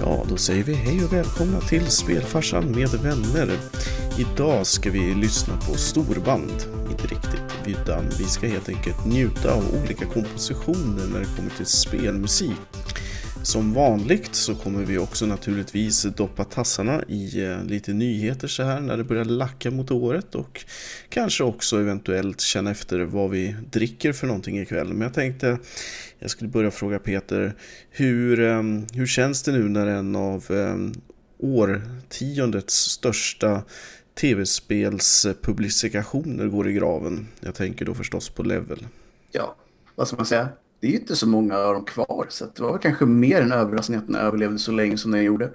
Ja, då säger vi hej och välkomna till Spelfarsan med vänner. Idag ska vi lyssna på storband. Inte riktigt, utan vi ska helt enkelt njuta av olika kompositioner när det kommer till spelmusik. Som vanligt så kommer vi också naturligtvis doppa tassarna i eh, lite nyheter så här när det börjar lacka mot året och kanske också eventuellt känna efter vad vi dricker för någonting ikväll. Men jag tänkte jag skulle börja fråga Peter, hur, ehm, hur känns det nu när en av ehm, årtiondets största tv-spelspublikationer går i graven? Jag tänker då förstås på Level. Ja, vad ska man säga? Det är ju inte så många av dem kvar, så det var kanske mer en överraskning att den överlevde så länge som den gjorde.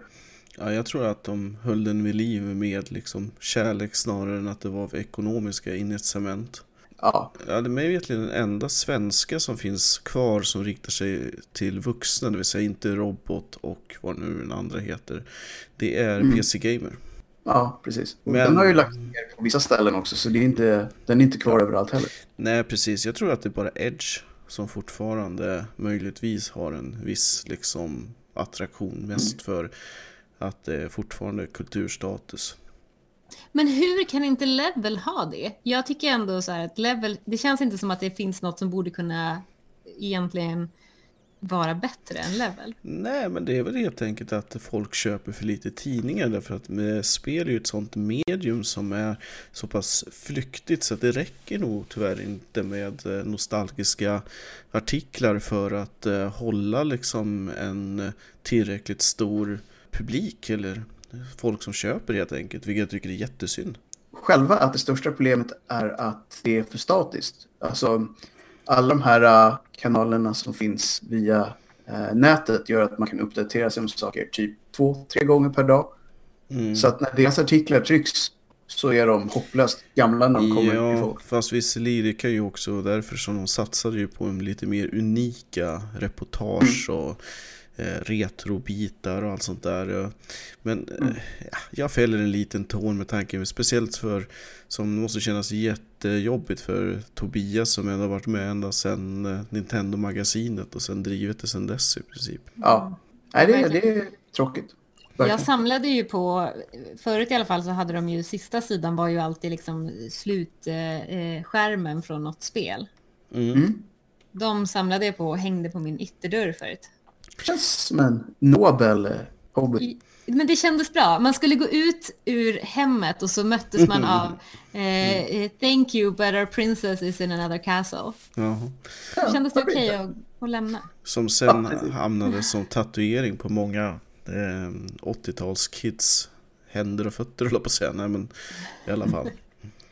Ja, jag tror att de höll den vid liv med liksom kärlek snarare än att det var av ekonomiska incitament. Ja. Ja, det är mig vetligen den enda svenska som finns kvar som riktar sig till vuxna, det vill säga inte robot och vad nu den andra heter. Det är Mm. PC Gamer. Ja, precis. Men- Den har ju lagt ner på vissa ställen också, så det är inte, den är inte kvar överallt heller. Nej, precis. Jag tror att det är bara Edge som fortfarande möjligtvis har en viss liksom attraktion mest för att det är fortfarande kulturstatus. Men hur kan inte Level ha det? Jag tycker ändå så här att Level, det känns inte som att det finns något som borde kunna egentligen vara bättre än Level. Nej, men det är väl helt enkelt att folk köper för lite tidningar därför att spel är ju ett sånt medium som är så pass flyktigt så att det räcker nog tyvärr inte med eh, nostalgiska artiklar för att eh, hålla liksom en eh, tillräckligt stor publik eller folk som köper helt enkelt, vilket jag tycker är jättesynd. Själva att det största problemet är att det är för statiskt. Alltså, alla de här äh, kanalerna som finns via äh, nätet gör att man kan uppdatera sig om saker typ två, tre gånger per dag. Mm. Så att när deras artiklar trycks så är de hopplöst gamla när de kommer Ja, folk. fast visserligen det kan ju också därför som de satsade ju på en lite mer unika reportage och eh, retrobitar och allt sånt där. eh. Men eh, ja, jag fäller en liten tår med tanken, speciellt för som måste kännas jättejobbigt för Tobias som ändå har varit med ända sedan eh, Nintendo-magasinet och sen drivit det sedan dess i princip. Ja, Nej, det, är- det är tråkigt. Jag samlade ju på, förut i alla fall så hade de ju, sista sidan var ju alltid liksom slutskärmen från något spel. Mm. Mm. De samlade jag på och hängde på min ytterdörr förut. Känns som en nobel eh, hobby. I- Men det kändes bra. Man skulle gå ut ur hemmet och så möttes man av eh, eh, Thank you, but our princess is in another castle. Jaha. Kändes det okej inte? att, att lämna. Som sen hamnade som tatuering på många eh, 80-tals kids händer och fötter höll på att säga. Nej men i alla fall.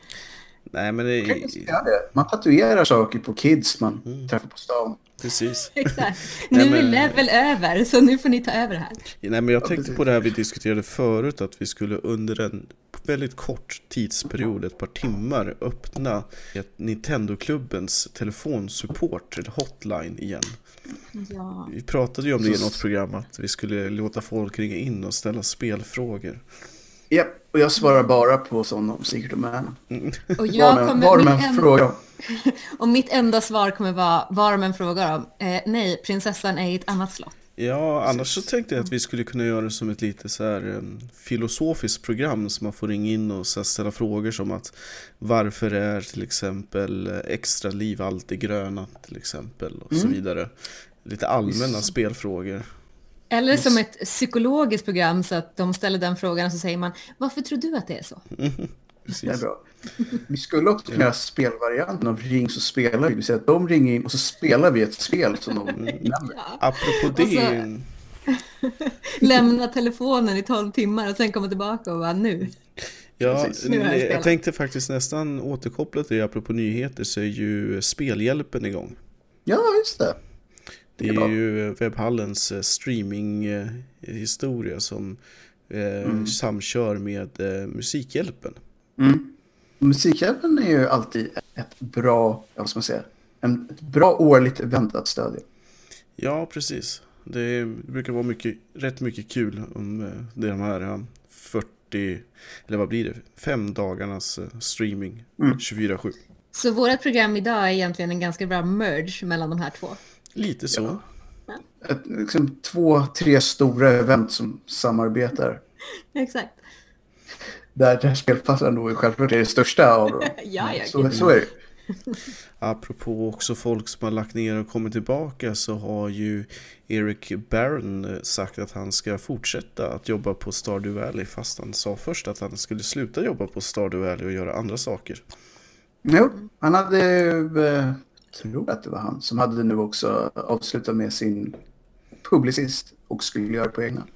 Nej men det? Man tatuerar saker på kids man Mm. träffar på stan. Precis. Exakt. Nej, Nu är level över, så nu får ni ta över det här. Nej men jag Ja, tänkte på det här vi diskuterade förut att vi skulle under en väldigt kort tidsperiod, ett par timmar, öppna Nintendo-klubbens telefonsupport, eller hotline igen. Ja. Vi pratade ju om det i något program att vi skulle låta folk ringa in och ställa spelfrågor. Japp, och jag svarar bara på sådana om Secret of Man. Och, jag kommer, var de mitt än en, frågar om. Och mitt enda svar kommer vara vad de än frågar om. Eh, nej, prinsessan är i ett annat slott. Ja, annars så tänkte jag att vi skulle kunna göra det som ett lite så här em, filosofiskt program som man får ringa in och så ställa frågor som att varför är till exempel eh, extra liv alltid gröna till exempel och så Mm. vidare. Lite allmänna Visst. spelfrågor. Eller som ett psykologiskt program så att de ställer den frågan och så säger man varför tror du att det är så? Det är Precis. bra. Vi skulle också kunna göra spelvarianten av ring så spelar vi. Det vill säga att de ringer in och så spelar vi ett spel som de Mm. nämner. Apropå Och så- det, Lämna telefonen i 12 timmar och sen komma tillbaka och bara nu. ja, Precis. Nu jag jag tänkte faktiskt nästan återkoppla till det apropå nyheter så är ju Spelhjälpen igång. Ja, just det. Det Det är är bra. ju webbhallens eh, streaminghistoria som eh, samkör med eh, Musikhjälpen. Mm. Musikhjälpen är ju alltid ett bra, vad ska man säga, en, ett bra årligt event att stödja. Ja, precis. Det, brukar vara mycket, rätt mycket kul om eh, det är de här eh, 40, eller vad blir det, fem dagarnas eh, streaming Mm. 24-7. Så vårt program idag är egentligen en ganska bra merge mellan de här två. Lite så. Ja. ett, liksom två, tre stora event som samarbetar. Exakt. Där, där spelpassen då självklart är det största av dem. Ja, ja, så, gud. så är det. Apropå också folk som har lagt ner och kommit tillbaka så har ju Eric Barron eh, sagt att han ska fortsätta att jobba på Stardew Valley fast han sa först att han skulle sluta jobba på Stardew Valley och göra andra saker. Jo, han hade, eh, tror att det var han, som hade nu också avslutat med sin publicist och skulle göra på egna.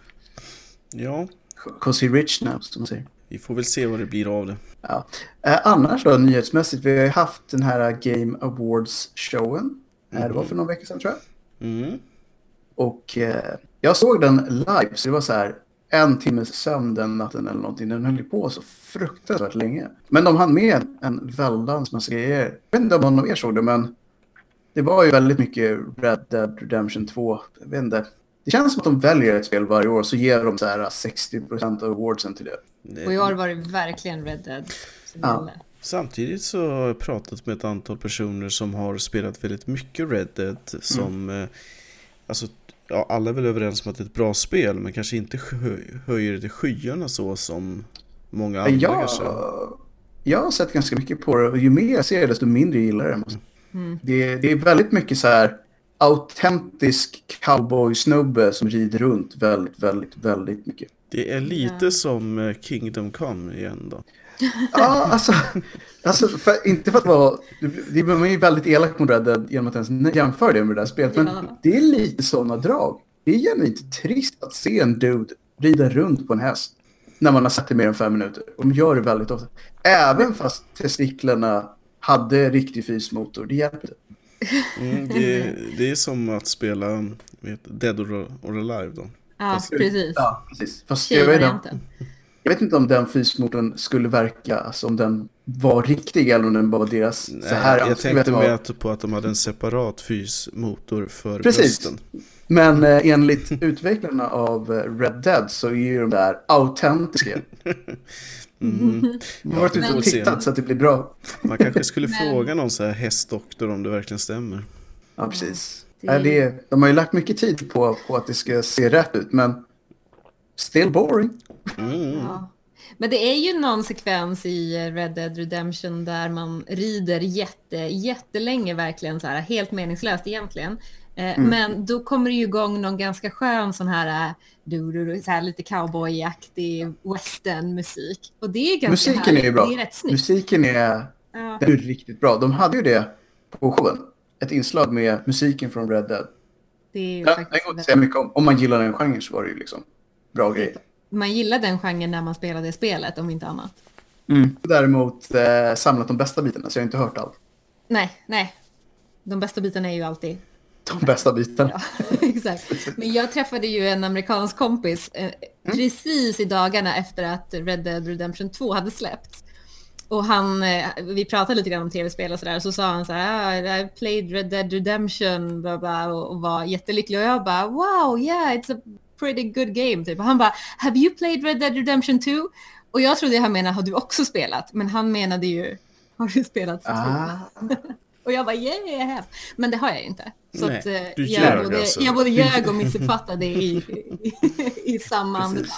Ja, Cause he rich now, som man säger. Vi får väl se vad det blir av det. Ja. Eh, annars då, nyhetsmässigt, vi har ju haft den här Game Awards-showen. Eh, Det var för några veckor sedan tror jag. Mm. Och eh, jag såg den live, så det var så här en timmes sömn den natten eller någonting. Den höll ju på så fruktansvärt länge. Men de hann med en väldans massa grejer. Jag vet inte om någon av er såg det, men det var ju väldigt mycket Red Dead Redemption 2. Jag vet inte. Det känns som att de väljer ett spel varje år så ger de så här 60% av awardsen till det. Och i år var det verkligen Red Dead som Ja. gällde. Samtidigt så har jag pratat med ett antal personer som har spelat väldigt mycket Red Dead som eh, alltså, ja, alla är väl överens om att det är ett bra spel men kanske inte hö- höjer det till skyarna så som många andra Jag, kanske. jag har sett ganska mycket på det och ju mer jag ser det desto mindre gillar jag det. Mm. Det, det är väldigt mycket så här autentisk cowboy-snubbe som rider runt väldigt, väldigt, väldigt mycket. Det är lite Ja. som eh, Kingdom Come igen då. Ja, alltså, alltså för, inte för att vara... Det blir man ju väldigt elak mot Red Dead genom att ens jämföra det med det där spelet. Men Ja. det är lite sådana drag. Det är genuint trist att se en dude rida runt på en häst när man har sett det mer än fem minuter. De gör det väldigt ofta. Även fast testiklarna hade riktig fysmotor. Det hjälper inte. Mm, det, det är som att spela vet, Dead or, or Alive då. Ja, Fast- precis. Ja, precis. Fast jag vet, inte, jag vet inte om den fysmotorn skulle verka, alltså om den var riktig eller om den bara var deras så här jag tänkte var. med att- på att de hade en separat fysmotor för Precis. brösten. Men eh, enligt utvecklarna av eh, Red Dead så är ju de där autentiska. Mm. De har varit ute och tittat så att det blir bra. Man kanske skulle fråga någon så här hästdoktor om det verkligen stämmer. Ja, precis. Det- det de har ju lagt mycket tid på, på att det ska se rätt ut, men still boring. Mm. Ja. Men det är ju någon sekvens i Red Dead Redemption där man rider jätte, jättelänge verkligen så här, helt meningslöst egentligen. Eh, Mm. Men då kommer det ju igång någon ganska skön sån här, eh, du, du, du, så här lite cowboyaktig westernmusik. Och det är ganska Musiken härligt. är ju bra. Det är rätt snyggt. Musiken är, Ja. är riktigt bra. De hade ju det på showen. Ett inslag med musiken från Red Dead. Det är ju Ja, faktiskt går att säga mycket om. Om man gillar den genren så var det ju liksom bra grejer. man gillar den genren när man spelar det spelet, om inte annat. Däremot eh, samlat de bästa bitarna, så jag har inte hört allt. Nej, nej. De bästa bitarna är ju alltid De bästa bitarna. Ja, exakt. Men jag träffade ju en amerikansk kompis eh, precis i dagarna efter att Red Dead Redemption 2 hade släppts. Och han, eh, vi pratade lite grann om tv-spel och sådär, så sa han så här, ah, I played Red Dead Redemption, bla bla, och, var jättelycklig. Och jag bara, wow, yeah, it's a pretty good game, typ. Och han bara, have you played Red Dead Redemption 2? Och jag trodde han menade, har du också spelat? Men han menade ju, har du spelat? Ah, Och jag bara, yeah, I have. Men det har jag ju inte. Så Nej, att, eh, du jag, både, alltså. jag både ljög och missuppfattade i, i, i samma andetag.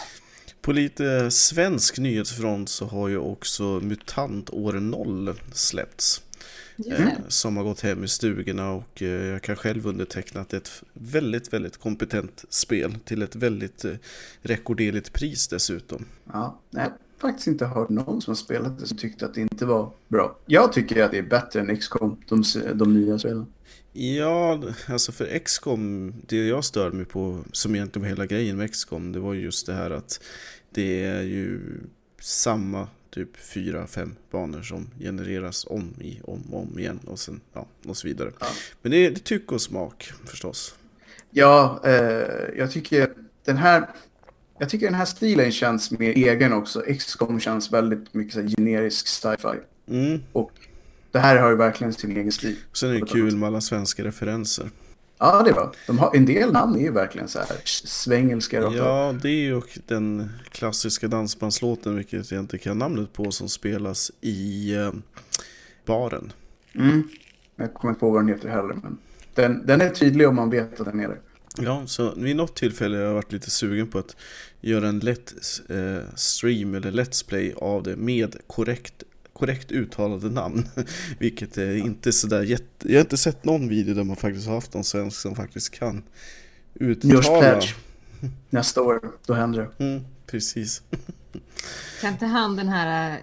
På lite svensk nyhetsfront så har ju också MUTANT år 0 släppts. Det. som har gått hem i stugorna och eh, jag kan själv underteckna att det är ett väldigt, väldigt kompetent spel till ett väldigt eh, rekorderligt pris dessutom. ja, nej, har faktiskt inte hört någon som har spelat det som tyckte att det inte var bra. Jag tycker att det är bättre än XCOM, de, de nya spelen. Ja, alltså för XCOM, det jag störde mig på, som egentligen var hela grejen med XCOM, det var ju just det här att det är ju samma typ fyra, fem banor som genereras om i, om och om igen och sen, ja, och så vidare. Ja. Men det är, det är tycke och smak förstås. Ja, eh, jag tycker den här jag tycker den här stilen känns mer egen också. XCOM känns väldigt mycket så generisk sci-fi. Mm. Och det här har ju verkligen sin egen stil. Sen är det kul med alla svenska referenser. Ja, det är bra. De har, en del namn är ju verkligen så här svängelska. Ja, det är ju den klassiska dansbandslåten, vilket jag inte kan namnet på, som spelas i eh, baren. Mm. Jag kommer inte på vad den heter heller, men den, den är tydlig om man vet att den är där. Ja, så vid något tillfälle har jag varit lite sugen på att göra en lätt eh, stream eller let's play av det med korrekt, korrekt uttalade namn. Vilket är inte sådär jätte... Jag har inte sett någon video där man faktiskt har haft någon svensk som faktiskt kan uttala. Nyårsplädge. Nästa år, då händer det. Mm, precis. Kan inte han den här eh,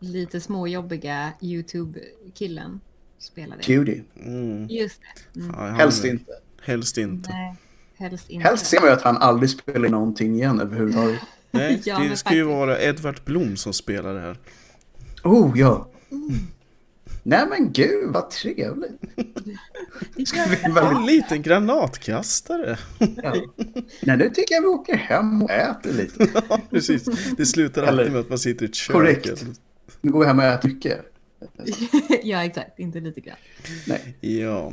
lite småjobbiga YouTube-killen spela det? Cutie. Mm. Just det. Mm. Ja, han- Helst inte. Helst inte. Nej, helst inte. Helst ser man ju att han aldrig spelar någonting igen överhuvudtaget. Nej, Ja, det ska ju faktiskt. vara Edvard Blom som spelar det här. Oh, ja. Nej men gud, vad trevligt. Ska vi. En liten granatkastare. Ja. Nej, nu tycker jag vi åker hem och äter lite. Ja, precis. Det slutar Eller- alltid med att man sitter i ett kök. Korrekt. Nu går vi hem och äter mycket. ja, exakt. Inte lite grann. Nej. Ja,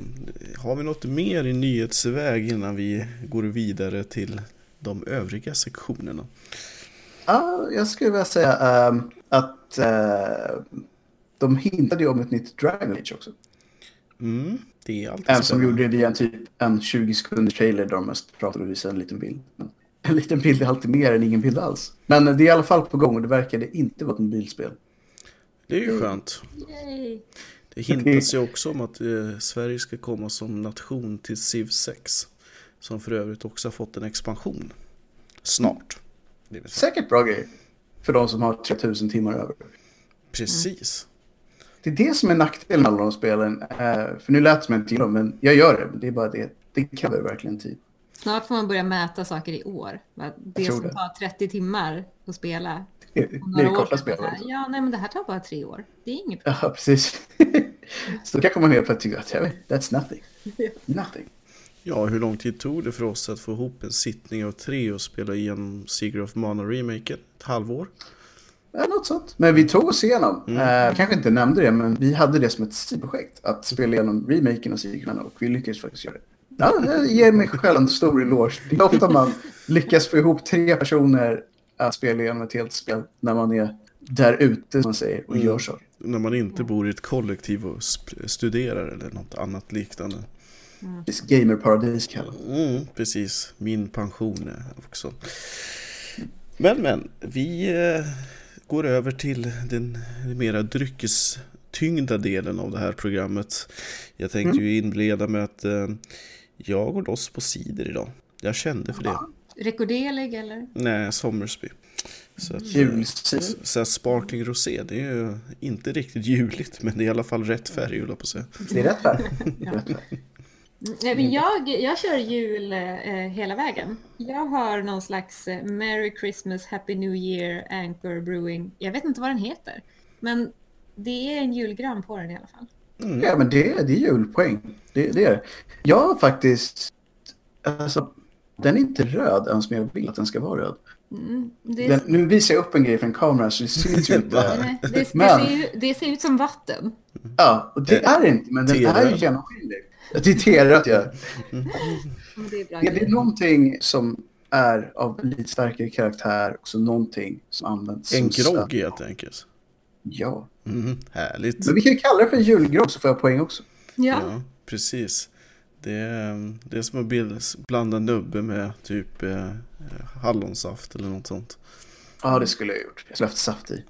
har vi något mer i nyhetsväg innan vi går vidare till de övriga sektionerna? Ja, jag skulle vilja säga ehm, att eh, de hintade ju om ett nytt Dragon Age också. Mm, det är alltid En som gjorde det via en typ en 20 sekunders trailer där de mest pratade och visade en liten bild. Men en liten bild är alltid mer än ingen bild alls. Men det är i alla fall på gång och det verkade inte vara ett mobilspel. Det är ju skönt. Yay. Det hintas ju också om att eh, Sverige ska komma som nation till Civ 6. Som för övrigt också har fått en expansion. Snart. Säkert bra grej. För de som har 3000 timmar över. Precis. Det är det som är nackdelen med alla de spelen. Eh, för nu lät det som jag inte gillar dem, men jag gör det. Men Det är bara det. Det kräver verkligen tid. Snart får man börja mäta saker i år. Det som det. tar 30 timmar att spela. Det, det några är år korta spel. Ja, nej men det här tar bara tre år. Det är inget Ja, precis. Så då kan man ner på att tycka att that's nothing. Nothing. Ja, hur lång tid tog det för oss att få ihop en sittning av tre och spela igenom Secret of Mana remaken? Ett halvår? Ja, något sånt. Men vi tog oss igenom. Eh, kanske inte nämnde det, men vi hade det som ett sidoprojekt. Att spela igenom remaken av Secret och vi lyckades faktiskt göra det. Ja, jag ger mig själv en stor eloge. Det är ofta man lyckas få ihop tre personer att spela igenom ett helt spel när man är där ute, som man säger, och gör saker. När man inte bor i ett kollektiv och studerar eller något annat liknande. Är gamerparadis kallas Mm, precis, min pension också. Men men, vi eh, går över till den mera dryckestyngda delen av det här programmet. Jag tänkte ju inleda med att eh, jag går loss på cider idag. Jag kände för det. Rekorderlig eller? Nej, Sommersby. Så att, Julcider. så, här sparkling rosé, det är ju inte riktigt juligt men det är i alla fall rätt färg, jag på att säga. Det är rätt färg. Rätt färg. Nej, men jag, jag kör jul eh, hela vägen. Jag har någon slags eh, Merry Christmas, Happy New Year, Anchor Brewing. Jag vet inte vad den heter. Men det är en julgran på den i alla fall. Ja, men det, är- det är julpoäng. Det, det är det. Jag har faktiskt... Alltså, den är inte röd ens, men jag vill att den ska vara röd. Mm, det, Den, nu visar jag upp en grej för en kamera så det syns ju inte. nej, det, det, Men- ser ju, det ser ut som vatten. Ja, och det är det inte, men den är ju genomskinlig. Det är T-röd, ja. Mm, Det är bra Det, det är grejer. någonting som är av lite starkare karaktär, också någonting som används En som grogg helt enkelt. Ja. Mm, härligt. Men vi kan ju kalla det för julgrogg så får jag poäng också. Ja, Ja, precis. Det är, det är som att blanda nubbe med typ eh, hallonsaft eller något sånt. Ja, det skulle jag ha gjort. Jag skulle haft saft i.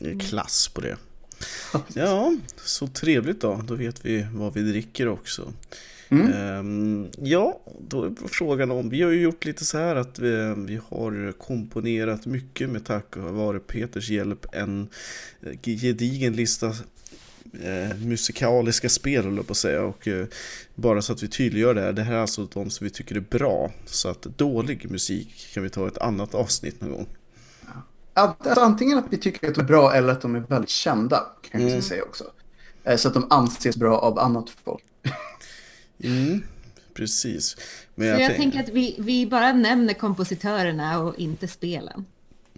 Det är klass på det. Ja, så trevligt då. Då vet vi vad vi dricker också. Mm. Ehm, ja, då är frågan om... Vi har ju gjort lite så här att vi, vi har komponerat mycket med tack vare Peters hjälp en eh, gedigen lista eh, musikaliska spel, höll jag på att säga. Och eh, bara så att vi tydliggör det här. Det här är alltså de som vi tycker är bra. Så att dålig musik kan vi ta ett annat avsnitt någon gång. Alltså, antingen att vi tycker att de är bra eller att de är väldigt kända, kan jag Mm. säga också. Eh, Så att de anses bra av annat folk. Mm, precis. Men så jag tänk- tänker att vi, vi bara nämner kompositörerna och inte spelen.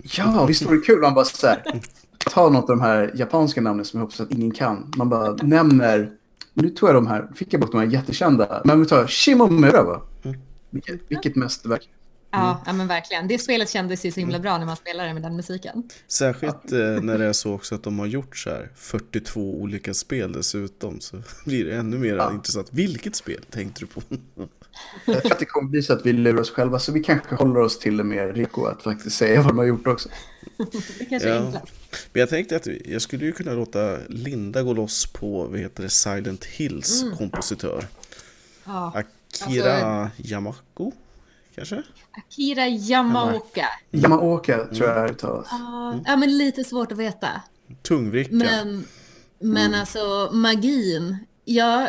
Ja, visst vore det kul om man bara så här, tar något av de här japanska namnen som jag hoppas att ingen kan. Man bara nämner, nu tog jag de här, fick jag bort de här jättekända, men vi tar Shimomura va? Mm. Vilket, vilket mästerverk. Ja, ja, men verkligen. Det spelet kändes ju så himla bra när man spelade med den musiken. Särskilt eh, när det är så också att de har gjort så här 42 olika spel dessutom så blir det ännu mer Ja. intressant. Vilket spel tänkte du på? Jag tror att det kommer bli så att vi lurar oss själva, så vi kanske håller oss till det mer reko att faktiskt säga vad de har gjort också. Det kanske är Ja. enklast. Men jag tänkte att jag skulle ju kunna låta Linda gå loss på vad heter det, Silent Hills Mm. kompositör. Ja. Akira Yamako, kanske? Akira Yamaoka. Yamaoka tror jag det uttalas. Ja, ja, men lite svårt att veta. Tungvricka. Men, men alltså magin. Jag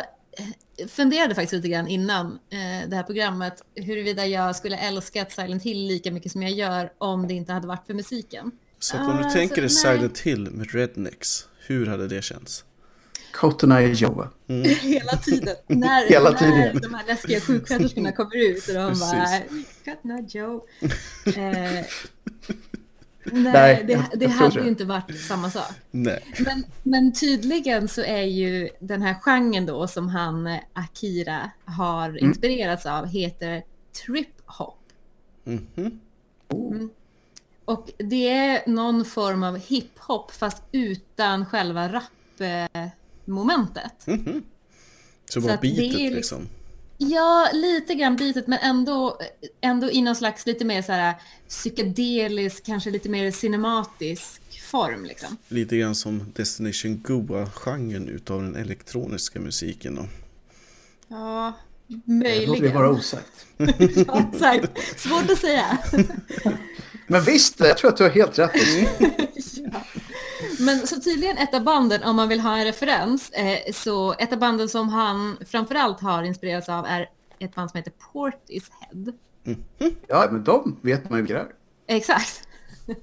funderade faktiskt lite grann innan eh, det här programmet huruvida jag skulle älskat Silent Hill lika mycket som jag gör om det inte hade varit för musiken. Så att om du Ah, tänker dig så- nej. Silent Hill med Rednecks, hur hade det känts? Cotton Eye Joe. Hela tiden. När, Hela när tiden. de här läskiga sjuksköterskorna kommer ut och de Precis. bara Cut not Joe. Eh, nej, Nej, det, det hade ju inte varit samma sak. Nej. Men, men tydligen så är ju den här genren då som han eh, Akira har Mm. inspirerats av heter trip hop. Mhm. Och det är någon form av hiphop fast utan själva rap-momentet. Mhm. Så Så bara det bitet liksom- liksom. Ja, lite grann bitet men ändå, ändå i någon slags lite mer så här psykedelisk, kanske lite mer cinematisk form liksom. Lite grann som Destination Goa-genren utav den elektroniska musiken då. Ja, Det låter vi möjligen. vara osagt. ja, exakt. Svårt att säga. Men visst, jag tror att du har helt rätt. ja. Men så tydligen ett av banden, om man vill ha en referens, eh, så ett av banden som han framförallt har inspirerats av är ett band som heter Portishead. Ja, men de vet man ju vilka det är. Exakt.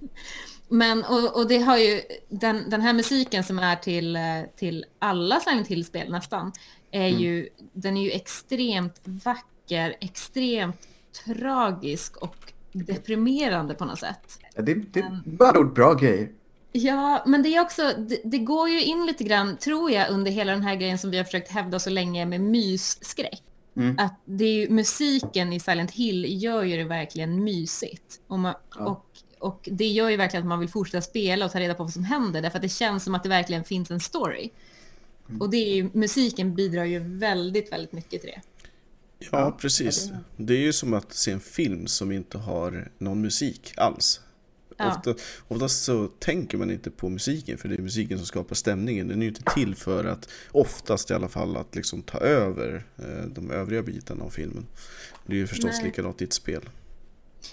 Men, och, och det har ju, den, den här musiken som är till, eh, till alla Silent Hill-spel nästan, är ju, den är ju extremt vacker, extremt tragisk och deprimerande på något sätt. Ja, Det, det är bara ord bra grejer. Ja, men det är också, det, det går ju in lite grann, tror jag, under hela den här grejen som vi har försökt hävda så länge med mysskräck. Mm. Att det är ju, musiken i Silent Hill gör ju det verkligen mysigt. Och, man, Ja. och, och det gör ju verkligen att man vill fortsätta spela och ta reda på vad som händer, därför att det känns som att det verkligen finns en story. Mm. Och det är ju, musiken bidrar ju väldigt, väldigt mycket till det. Ja, precis. Det är ju som att se en film som inte har någon musik alls. Ja. Ofta, oftast så tänker man inte på musiken för det är musiken som skapar stämningen. Den är ju inte till för att, oftast i alla fall, att liksom ta över eh, de övriga bitarna av filmen. Det är ju förstås Nej. likadant i ett spel.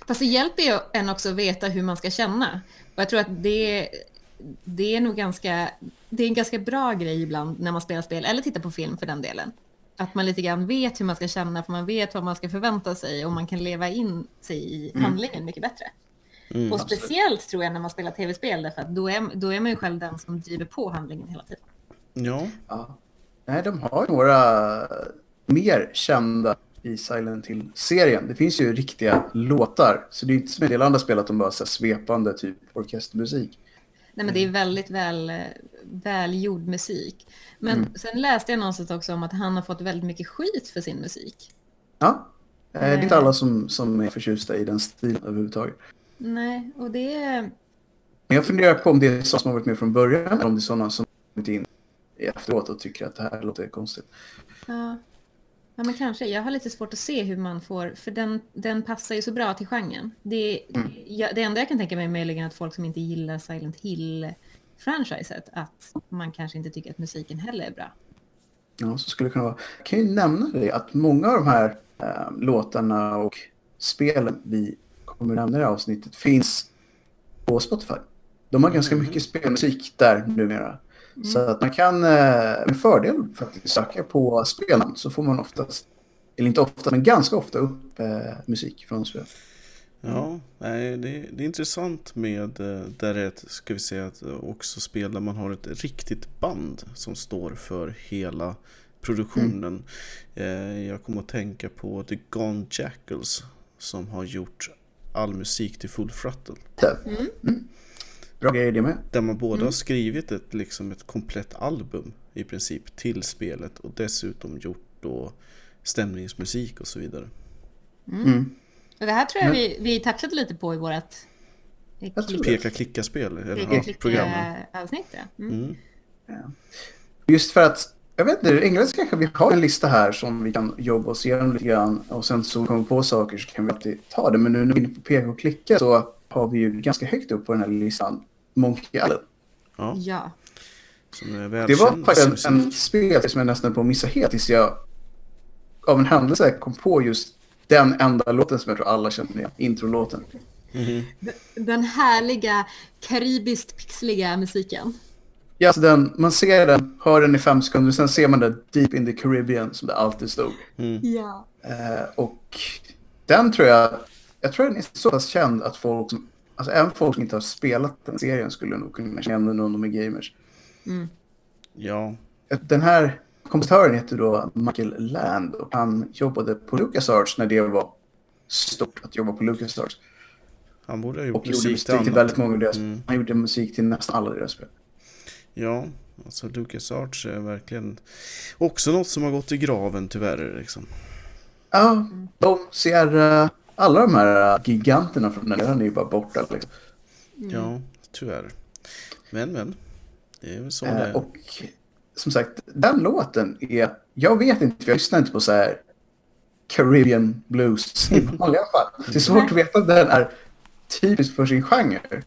Fast det hjälper ju en också att veta hur man ska känna. Och jag tror att det, det är nog ganska, det är en ganska bra grej ibland när man spelar spel, eller tittar på film för den delen. Att man lite grann vet hur man ska känna, för man vet vad man ska förvänta sig och man kan leva in sig i handlingen mycket bättre. Mm. och speciellt tror jag när man spelar tv-spel, därför att då är, då är man ju själv den som driver på handlingen hela tiden. Ja, Ja. Nej, de har några mer kända i Silent Hill-serien. Det finns ju riktiga låtar, så det är inte som en del andra spel att de bara så här svepande typ orkestermusik. Nej, men det är väldigt väl, välgjord musik. Men sen läste jag någonstans också om att han har fått väldigt mycket skit för sin musik. Ja, eh, det är inte alla som, som är förtjusta i den stilen överhuvudtaget. Nej, och det är... Men jag funderar på om det är sådana som har varit med från början eller om det är sådana som kommit in efteråt och tycker att det här låter konstigt. Ja. ja, men kanske. Jag har lite svårt att se hur man får... För den, den passar ju så bra till genren. Det, ja, det enda jag kan tänka mig är möjligen att folk som inte gillar Silent Hill-franchiset, att man kanske inte tycker att musiken heller är bra. Ja, så skulle det kunna vara. Jag kan ju nämna det att många av de här eh, låtarna och spelen vi kommer nämna i det avsnittet finns på Spotify. De har ganska mycket spelmusik där numera. Så att man kan eh, med fördel faktiskt söka på spelnamn så får man oftast, eller inte ofta, men ganska ofta upp eh, musik från spel. ja nej, det, det är intressant med eh, där är ett, ska vi säga, att också spel där man har ett riktigt band som står för hela produktionen. Eh, Jag kommer att tänka på The Gone Jackals som har gjort all musik till Full Throttle. Mm. Bra grejer det med. Där man både har skrivit ett, liksom ett komplett album i princip till spelet och dessutom gjort då stämningsmusik och så vidare. Mm. Och det här tror jag vi, vi touchade lite på i vårt peka-klicka-spel. Peka-klicka-avsnitt, ja. Mm. Mm. ja. Just för att, jag vet inte, engelska kanske vi har en lista här som vi kan jobba oss igenom lite grann och sen så kommer vi på saker så kan vi alltid ta det. Men nu när vi är inne på peka och klicka så har vi ju ganska högt upp på den här listan Monkey Island. Ja. ja. Det var faktiskt en, en spel som jag nästan på att missa helt tills jag av en händelse kom på just den enda låten som jag tror alla känner igen, introlåten. Mm. Den härliga, karibiskt pixliga musiken. Ja, alltså den, man ser den, hör den i fem sekunder, sen ser man det Deep in the Caribbean som det alltid stod. Mm. Ja. Eh, och den tror jag, jag tror den är så pass känd att folk som, alltså även folk som inte har spelat den serien skulle nog kunna känna den om de är gamers. Mm. Ja. Den här kompositören heter då Michael Land och han jobbade på LucasArts när det var stort att jobba på LucasArts. Han borde ha gjort och musik, musik till, till väldigt många av deras mm. Han gjorde musik till nästan alla deras spel. Ja, alltså LucasArts är verkligen också något som har gått i graven tyvärr. Liksom. Ja, de ser alla de här giganterna från den eran är ju bara borta. Liksom. Mm. Ja, tyvärr. Men, men. Det är väl så eh, det är. Och som sagt, den låten är... Jag vet inte, för jag lyssnar inte på så här Caribbean blues i vanliga fall. Det är svårt att veta att den är typisk för sin genre.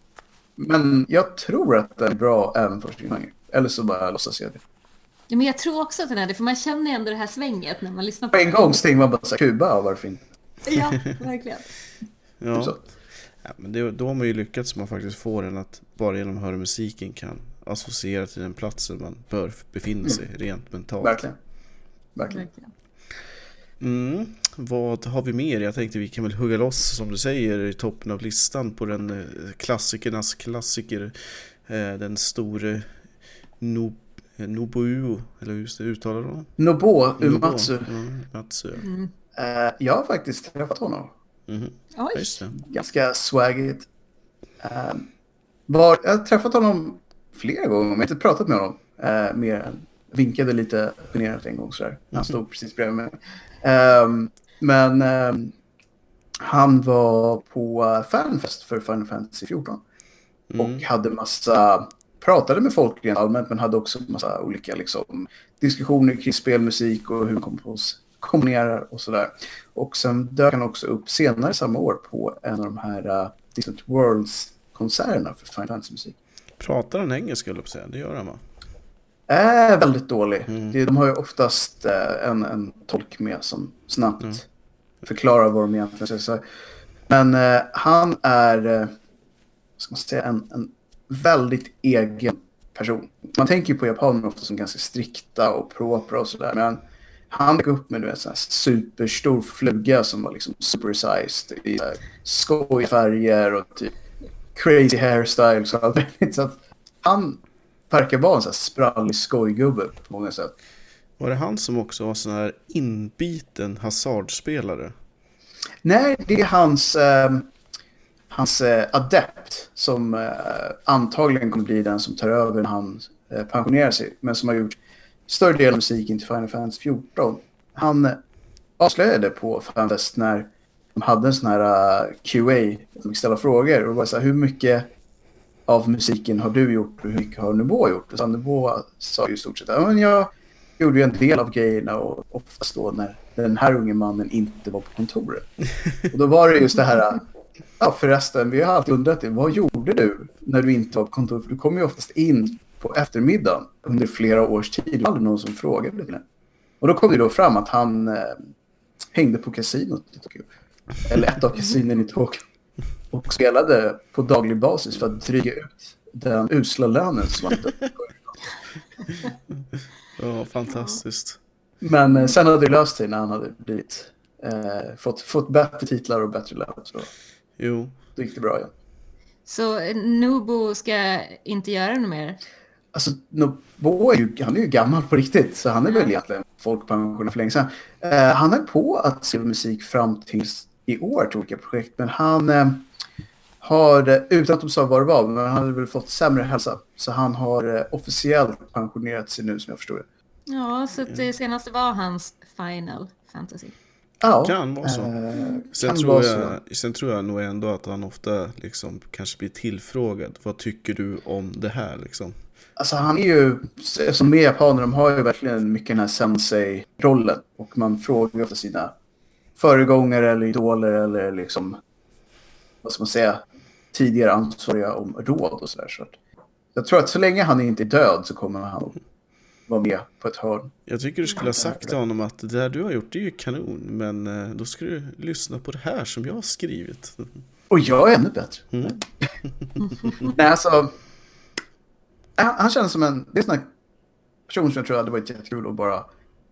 Men jag tror att den är bra även för sin genre. Eller så bara låtsas jag det. Ja, men jag tror också att den är det, för man känner ändå det här svänget när man lyssnar på På en gång stänger man bara så här, Kuba, varför inte? Ja, verkligen. ja. ja, men det, då har man ju lyckats man faktiskt får den att bara genom att höra musiken kan associera till den platsen man bör befinna sig mm. rent mentalt. Verkligen. Verkligen. Mm. Vad har vi mer? Jag tänkte vi kan väl hugga loss som du säger i toppen av listan på den eh, klassikernas klassiker. Eh, den store Nob Nobuo, eller hur uttalar honom? Nobuo Uematsu. Ja, Matsu. Mm. Uh, jag har faktiskt träffat honom. Mm. Oj. Ganska swaggigt. Uh, var, jag har träffat honom flera gånger, men jag har inte pratat med honom. Uh, mer än vinkade lite generat en gång sådär. Han mm. stod precis bredvid mig. Um, men um, han var på fanfest för Final Fantasy 14. Mm. Och hade massa, pratade med folk rent allmänt men hade också massa olika liksom, diskussioner kring spelmusik och hur man kompos, komponerar och sådär. Och sen dök han också upp senare samma år på en av de här uh, Distant Worlds-konserterna för Final Fantasy-musik. Pratar han engelska, eller säga? Det gör han va? Är väldigt dålig. Mm. De har ju oftast uh, en, en tolk med som snabbt mm. förklarar vad de egentligen säger. Men uh, han är, uh, ska man säga, en, en väldigt egen person. Man tänker ju på japaner ofta som ganska strikta och propra och sådär. Men han gick upp med en superstor fluga som var liksom supersized i skojfärger och typ crazy hairstyles och allt möjligt. Så att han verkar vara en sån här sprallig skojgubbe på många sätt. Var det han som också var sån här inbiten hasardspelare? Nej, det är hans, eh, hans eh, adept som eh, antagligen kommer bli den som tar över när han eh, pensionerar sig. Men som har gjort större del av musiken till Final Fantasy 14. Han avslöjade på Fanfest när de hade en sån här uh, QA, de fick ställa frågor. Och bara så här, hur mycket av musiken har du gjort och hur mycket har Nubo gjort? Och så Nubo sa ju i stort sett, ja men jag gjorde ju en del av grejerna och oftast då när den här unge mannen inte var på kontoret. Och då var det just det här, ja förresten, vi har alltid undrat det, vad gjorde du när du inte var på kontoret? För du kom ju oftast in på eftermiddagen under flera års tid. Det var någon som frågade det. Och då kom det då fram att han eh, hängde på kasinot i Tokyo. Eller ett av kasinen i Tokyo. Och spelade på daglig basis för att dryga ut den usla lönen som han Ja, fantastiskt. Men eh, sen hade det löst sig när han hade blivit, eh, fått, fått bättre titlar och bättre lön. Så jo. Då gick det bra igen. Så eh, Nubo ska inte göra något mer? Alltså, Nobo är ju, han är ju gammal på riktigt, så han är väl egentligen folkpensionär för länge sedan. Eh, han höll på att skriva musik fram tills i år till olika projekt, men han eh, har, utan att de sa vad det var, men han hade väl fått sämre hälsa. Så han har eh, officiellt pensionerat sig nu som jag förstår det. Ja, så det senaste var hans Final Fantasy. Ja, Kan vara så. eh, Sen kan tror, vara jag, sen tror jag nog ändå att han ofta liksom kanske blir tillfrågad. Vad tycker du om det här liksom? Alltså han är ju, som med japaner, de har ju verkligen mycket den här sensei-rollen. Och man frågar ju ofta sina föregångare eller idoler eller liksom, vad ska man säga, tidigare ansvariga om råd och sådär. Så att jag tror att så länge han inte är död så kommer han vara med på ett hörn. Jag tycker du skulle ha sagt till honom att det där du har gjort det är ju kanon. Men eh, då ska du lyssna på det här som jag har skrivit. Och jag är ännu bättre. Mm. Nej, alltså. Han, han känns som en, det är en sån här person som jag tror hade varit jättekul att bara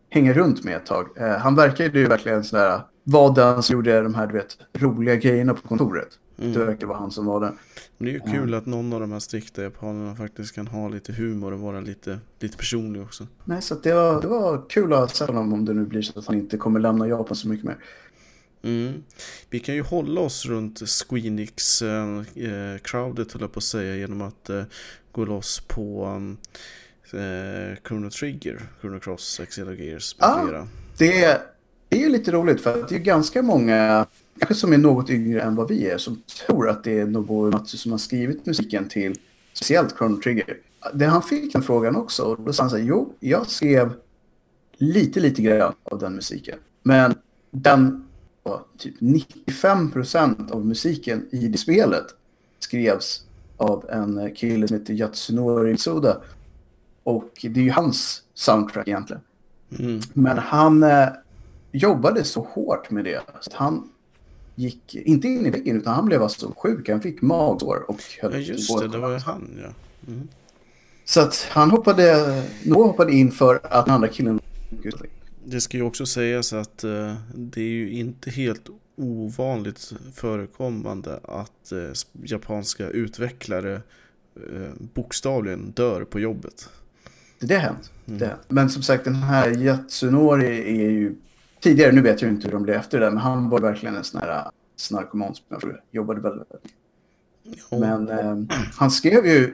hänga runt med ett tag. Eh, han verkar ju verkligen sån där, var den som gjorde de här, du vet, roliga grejerna på kontoret. Mm. Det verkar vara han som var den. Men det är ju kul att någon av de här strikta japanerna faktiskt kan ha lite humor och vara lite, lite personlig också. Nej, så att det, var, det var kul att sett honom om det nu blir så att han inte kommer lämna Japan så mycket mer. Mm. Vi kan ju hålla oss runt Squeenix eh, eh, crowdet höll jag på att säga genom att eh, gå loss på um, eh, Chrono Trigger, Chrono Cross, Xenogears med Ah. flera. Det är, det är ju lite roligt för att det är ganska många, kanske som är något yngre än vad vi är, som tror att det är Nobuo Uematsu som har skrivit musiken till speciellt Chrono Trigger. Det han fick den frågan också och då sa han så här, jo, jag skrev lite, lite grann av den musiken. Men den, var typ 95% av musiken i det spelet skrevs av en kille som heter Yatsunori Mitsuda. Och det är ju hans soundtrack egentligen. Mm. Men han eh, jobbade så hårt med det. Så att han gick inte in i väggen utan han blev alltså sjuk. Han fick magsår och höll Ja just det, det var ju han ja. Mm. Så att han hoppade, Noah hoppade in för att den andra killen Det ska ju också sägas att eh, det är ju inte helt ovanligt förekommande att eh, japanska utvecklare eh, bokstavligen dör på jobbet. Det har hänt. Mm. Det. Men som sagt den här Yatsunori är ju tidigare, nu vet jag inte hur de blev efter det, men han var verkligen en sån här snarkoman som jag tror jobbade väldigt, Och- Men eh, han skrev ju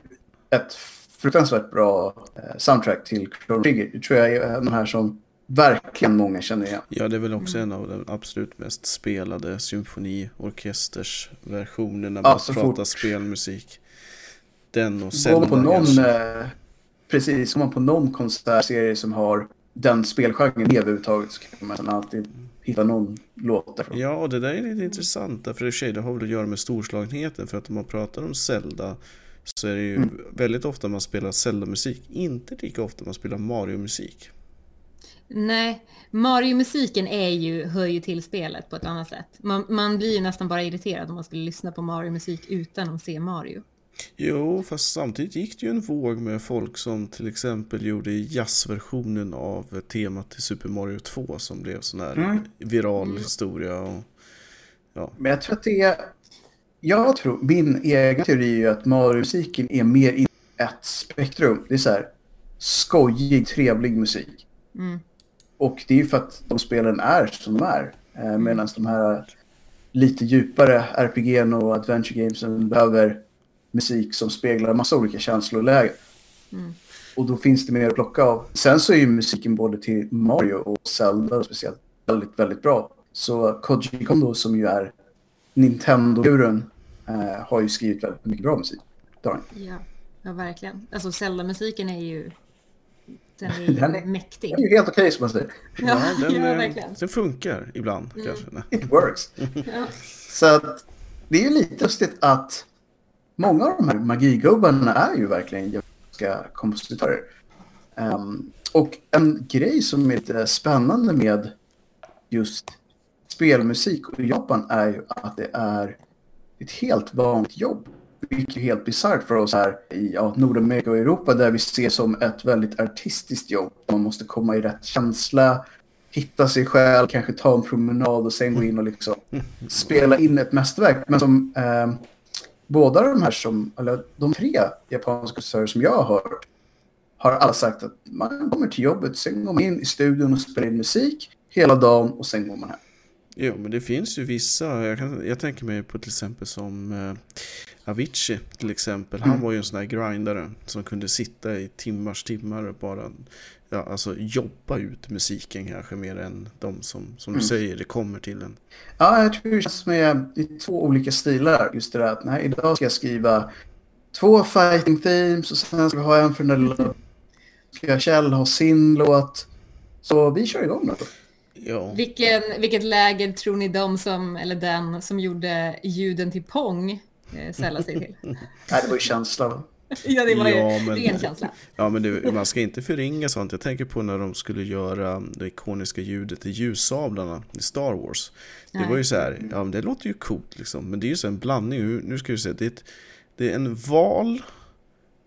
ett fruktansvärt bra eh, soundtrack till Chrono Trigger. Det tror jag är en här som verkligen många känner igen. Ja, det är väl också en av de absolut mest spelade symfoniorkestersversionerna Ja, man så pratar fort. spelmusik. Den och Går Zelda man på någon, eh, precis, går man på någon konsertserie som har den spelgenren med överhuvudtaget så kan man alltid hitta någon låt därifrån. Ja, och det där är lite intressant. Därför i och för sig, det har väl att göra med storslagenheten. För att om man pratar om Zelda så är det ju Mm. väldigt ofta man spelar Zelda-musik. Inte lika ofta man spelar Mario-musik. Nej, Mario-musiken är ju, hör ju till spelet på ett annat sätt. Man, man blir ju nästan bara irriterad om man skulle lyssna på Mario-musik utan att se Mario. Jo, fast samtidigt gick det ju en våg med folk som till exempel gjorde jazzversionen av temat till Super Mario 2 som blev sån här Mm. viral historia. Och, ja. Men jag tror att det är... Jag tror, min egen teori är ju att Mario-musiken är mer i ett spektrum. Det är så här skojig, trevlig musik. Mm. Och det är ju för att de spelen är som de är. Eh, Medan de här lite djupare RPG och adventure gamesen behöver musik som speglar massa olika känslolägen. Mm. Och då finns det mer att plocka av. Sen så är ju musiken både till Mario och Zelda speciellt väldigt, väldigt bra. Så Koji Kondo som ju är Nintendo-guren eh, har ju skrivit väldigt mycket bra musik. Han. Ja, ja, verkligen. Alltså Zelda-musiken är ju... Den är ju Den är- mäktig. Det är ju helt okej som man säger. Ja, den, ja, verkligen. den funkar ibland Mm. kanske. It works. Ja. Så att det är ju lite lustigt att många av de här magigubbarna är ju verkligen japanska kompositörer. Um, och en grej som är lite spännande med just spelmusik i Japan är ju att det är ett helt vanligt jobb. Vilket är helt bisarrt för oss här i ja, Nordamerika och Europa där vi ser som ett väldigt artistiskt jobb. Man måste komma i rätt känsla, hitta sig själv, kanske ta en promenad och sen gå in och liksom spela in ett mästerverk. Men som eh, båda de här som, eller de tre japanska regissörer som jag har hört har alla sagt att man kommer till jobbet, sen går man in i studion och spelar in musik hela dagen och sen går man hem. Jo, men det finns ju vissa. Jag, kan, jag tänker mig på till exempel som eh, Avicii till exempel, han var ju en sån här grindare som kunde sitta i timmars timmar och bara ja, alltså jobba ut musiken kanske mer än de som, som du säger, det kommer till en. Ja, jag tror det känns det är två olika stilar. Just det där att nej, idag ska jag skriva två fighting themes och sen ska vi ha en för den där lilla... Ska Kjell ha sin låt? Så vi kör igång då. Ja. Vilken, vilket läger tror ni de som, eller den som gjorde ljuden till Pong eh, sällar sig till? Nej, det var ju känsla. ja, det var ju Ja, men- ren känsla. Ja men det, man ska inte förringa sånt. Jag tänker på när de skulle göra det ikoniska ljudet i ljussablarna i Star Wars. Det var ju så här, ja men det låter ju coolt liksom. Men det är ju så en blandning. Nu- Nu ska vi se, det är, ett, det är en val.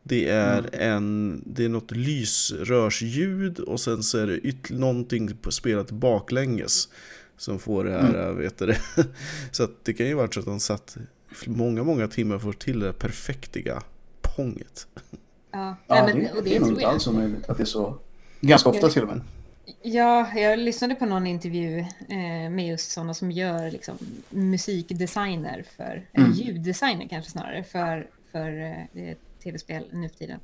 Det är, en, det är något lysrörsljud och sen så är det yt, någonting på- spelat baklänges. Som får det här, vet du det. Så att det kan ju vara så att de satt många, många timmar för att till det perfektiga ponget. Ja, Ja, det, och det det är nog inte alls omöjligt att det är så. Ganska ofta till och med. Ja, jag lyssnade på någon intervju eh, med just sådana som gör liksom, musikdesigner för, eller ljuddesigner kanske snarare, för, för eh, tv-spel nu för tiden.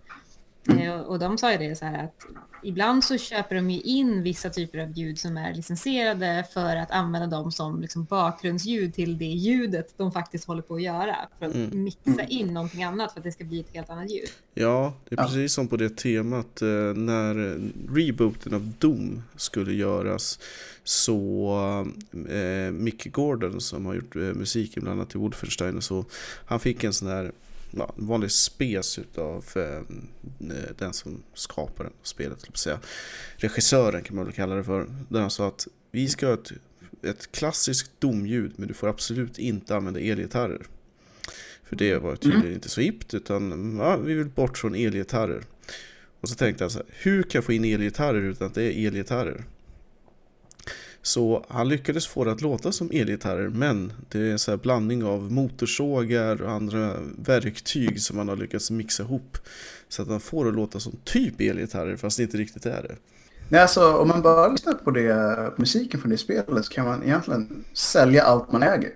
Eh, och, de sa ju det så här att ibland så köper de ju in vissa typer av ljud som är licensierade för att använda dem som liksom bakgrundsljud till det ljudet de faktiskt håller på att göra. För att mixa in någonting annat för att det ska bli ett helt annat ljud. Ja, det är Ja. precis som på det temat eh, när rebooten av Doom skulle göras så eh, Mick Gordon som har gjort eh, musiken bland annat till Wolfenstein och så han fick en sån här ja, en vanlig spes utav eh, den som skapar spelet, jag säga. regissören kan man väl kalla det för, där han sa att vi ska ha ett, ett klassiskt domljud men du får absolut inte använda elgitarrer. För det var tydligen inte så hippt utan ja, vi vill bort från elgitarrer. Och så tänkte jag så här, hur kan jag få in elgitarrer utan att det är elgitarrer? Så han lyckades få det att låta som elgitarrer men det är en så här blandning av motorsågar och andra verktyg som han har lyckats mixa ihop. Så att han får det att låta som typ elgitarrer fast det inte riktigt är det. Nej, alltså, om man bara lyssnar på det, musiken från det spelet så kan man egentligen sälja allt man äger.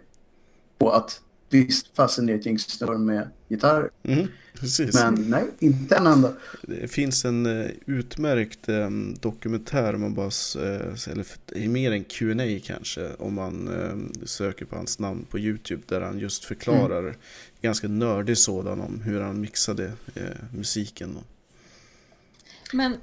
På att ett gäng snubbar med gitarrer. Mm, precis. Men nej, inte en enda. Det finns en eh, utmärkt eh, dokumentär, om man bara, eh, eller mer en Q&A kanske, om man eh, söker på hans namn på YouTube, där han just förklarar, ganska nördig sådan, om hur han mixade eh, musiken. Men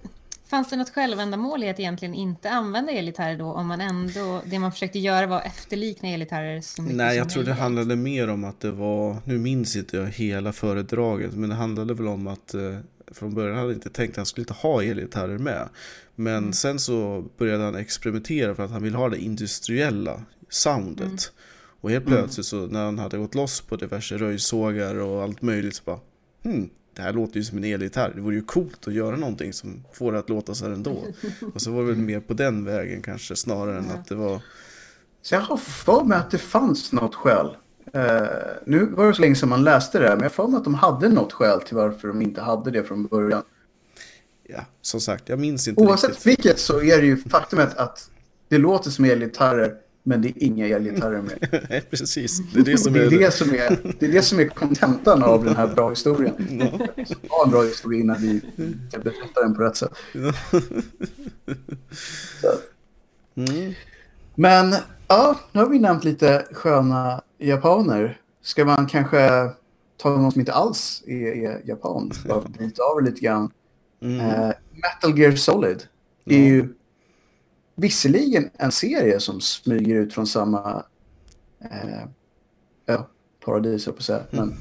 fanns det något självändamål i att egentligen inte använda elgitarrer då om man ändå, det man försökte göra var att efterlikna elgitarrer så mycket Nej, som jag tror det handlade mer om att det var, nu minns inte jag hela föredraget, men det handlade väl om att eh, från början hade jag inte tänkt att han skulle inte ha elgitarrer med. Men sen så började han experimentera för att han ville ha det industriella soundet. Och helt plötsligt så när han hade gått loss på diverse röjsågar och allt möjligt så bara hmm, det här låter ju som en elgitarr. Det vore ju coolt att göra någonting som får det att låta så här ändå. Och så var det väl mer på den vägen kanske snarare än att det var Så jag har för mig att det fanns något skäl. Eh, nu var det så länge sedan man läste det, men jag har för mig att de hade något skäl till varför de inte hade det från början. Ja, som sagt, jag minns inte Oavsett riktigt. vilket så är det ju faktumet att det låter som elgitarrer, men det är inga elgitarrer med. Nej, precis. Det är det som det, är det, som är, det är det som är kontentan av den här bra historien. Ha en bra historia innan vi kan berätta den på rätt sätt. Mm. Men ja, nu har vi nämnt lite sköna japaner. Ska man kanske ta någon som inte alls är, är japan? Bara byta av lite grann. Mm. Eh, Metal Gear Solid är ju visserligen en serie som smyger ut från samma eh, ja, paradis, på säga. Men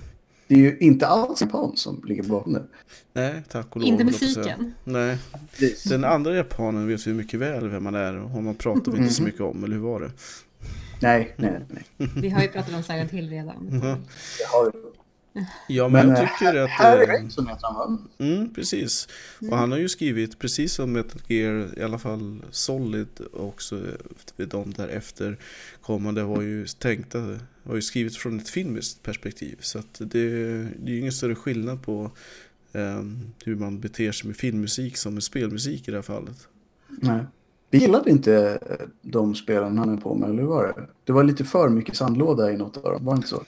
det är ju inte alls japan som ligger bakom det. Nej, tack och lov. Inte musiken. Nej, den andra japanen vet vi mycket väl vem man är och honom pratar vi inte så mycket om, eller hur var det? Nej, nej, nej. Vi har ju pratat om Silent Hill redan. Ja, Det har ju... ja men, Men jag eh, tycker att... Harry eh, Gregson heter han? Mm, precis. Och han har ju skrivit, precis som Metal Gear, i alla fall Solid också, vid de därefter kommande var ju tänkta, var ju skrivit från ett filmiskt perspektiv. Så att det, det är ju ingen större skillnad på ehm, hur man beter sig med filmmusik som med spelmusik i det här fallet. Nej. Vi gillade inte eh, de spelen han är på med, eller hur var det? Det var lite för mycket sandlåda i något av dem, var det inte så?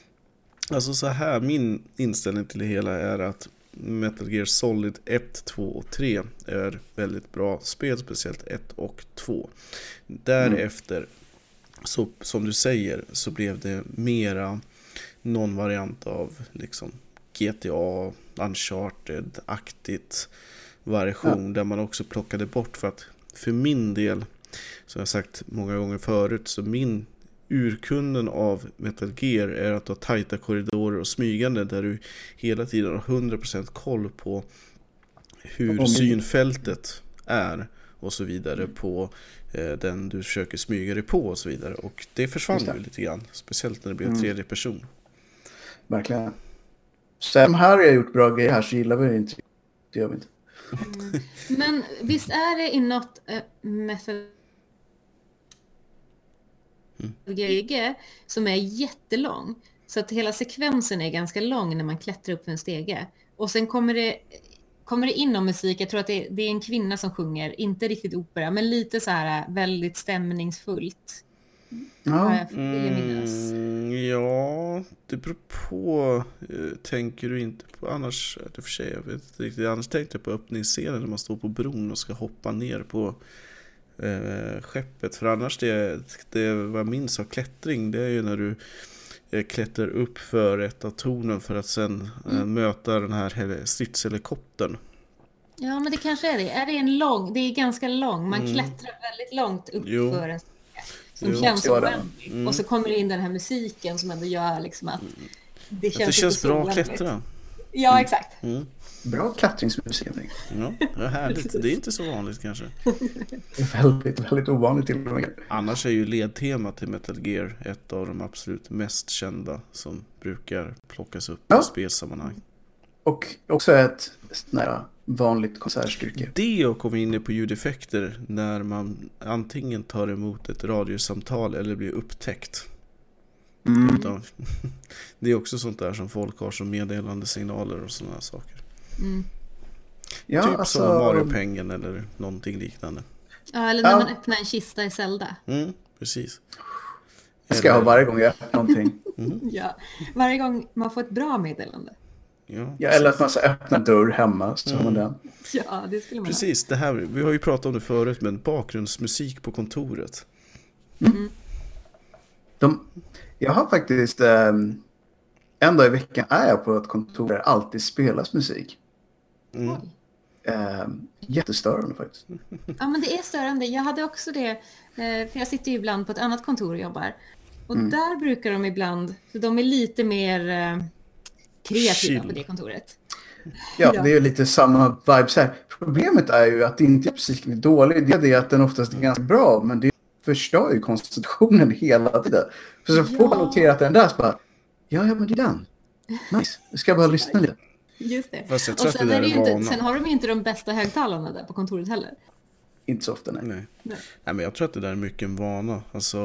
Alltså så här, min inställning till det hela är att Metal Gear Solid 1, 2 och 3 är väldigt bra spel, speciellt 1 och 2. Därefter, så, som du säger, så blev det mera någon variant av liksom GTA, Uncharted-aktigt variation ja. där man också plockade bort för att för min del, som jag sagt många gånger förut, så min urkunden av Metal Gear är att du har tajta korridorer och smygande där du hela tiden har 100% koll på hur synfältet är och så vidare på eh, den du försöker smyga dig på och så vidare. Och det försvann ju lite grann, speciellt när det blev mm. tredje person. Verkligen. Sen här har jag gjort bra grejer här så gillar vi det inte. Det gör vi inte. Mm. Men visst är det i något äh, Metal mm. som är jättelång. Så att hela sekvensen är ganska lång när man klättrar upp för en stege. Och sen kommer det, kommer det in om musik. Jag tror att det, det, är en kvinna som sjunger, inte riktigt opera, men lite så här väldigt stämningsfullt. Ja, mm, ja det beror på. Eh, tänker du inte på annars, för sig, jag vet inte riktigt. Annars tänkte jag på öppningsscenen när man står på bron och ska hoppa ner på eh, skeppet. För annars det, det vad jag minns av klättring det är ju när du eh, klättrar upp för ett av tornen för att sen eh, mm. möta den här stridshelikoptern. Ja men det kanske är det. Är det en lång, det är ganska lång, man mm. klättrar väldigt långt upp jo. för en som jo, känns oändlig. Mm. Och så kommer det in den här musiken som ändå gör liksom att det känns, att det känns bra att klättra. Ja, exakt. Mm. Bra klättringsmusik. Ja, det är härligt. Det är inte så vanligt kanske. Det är väldigt, väldigt ovanligt till och med. Annars är ju ledtemat till Metal Gear ett av de absolut mest kända som brukar plockas upp ja. i spelsammanhang. Och också ett nära vanligt konsertstycke. Det och komma in på ljudeffekter när man antingen tar emot ett radiosamtal eller blir upptäckt. Mm. Det är också sånt där som folk har som meddelande signaler och sådana saker. Mm. Ja, typ alltså... som Mario-pengen eller någonting liknande. Ja, eller när ja. man öppnar en kista i Zelda. Mm, precis. Det ska jag ha varje gång jag öppnar någonting. Mm. ja, varje gång man får ett bra meddelande. Ja, ja eller att man ska öppna dörr hemma. Så mm. man den. Ja, det skulle man Precis, det här, vi har ju pratat om det förut, men bakgrundsmusik på kontoret. Mm. De, jag har faktiskt, eh, en dag i veckan är jag på ett kontor där det alltid spelas musik. Mm. Eh, jättestörande faktiskt. Ja, men det är störande. Jag hade också det, eh, för jag sitter ju ibland på ett annat kontor och jobbar. Och mm. där brukar de ibland, för de är lite mer eh, kreativa Chill. på det kontoret. Ja, ja, det är lite samma vibes här. Problemet är ju att det inte är musiken är dålig. Det är det att den oftast är ganska bra, men det förstör ju konstitutionen hela tiden. För så får man notera att den där så bara, ja, ja, men det är den. Nice, ska jag bara lyssna lite. Just det. Och sen, är det inte, sen har de inte de bästa högtalarna där på kontoret heller. Inte så ofta, nej. nej. nej. Nej. men jag tror att det där är mycket en vana. Alltså,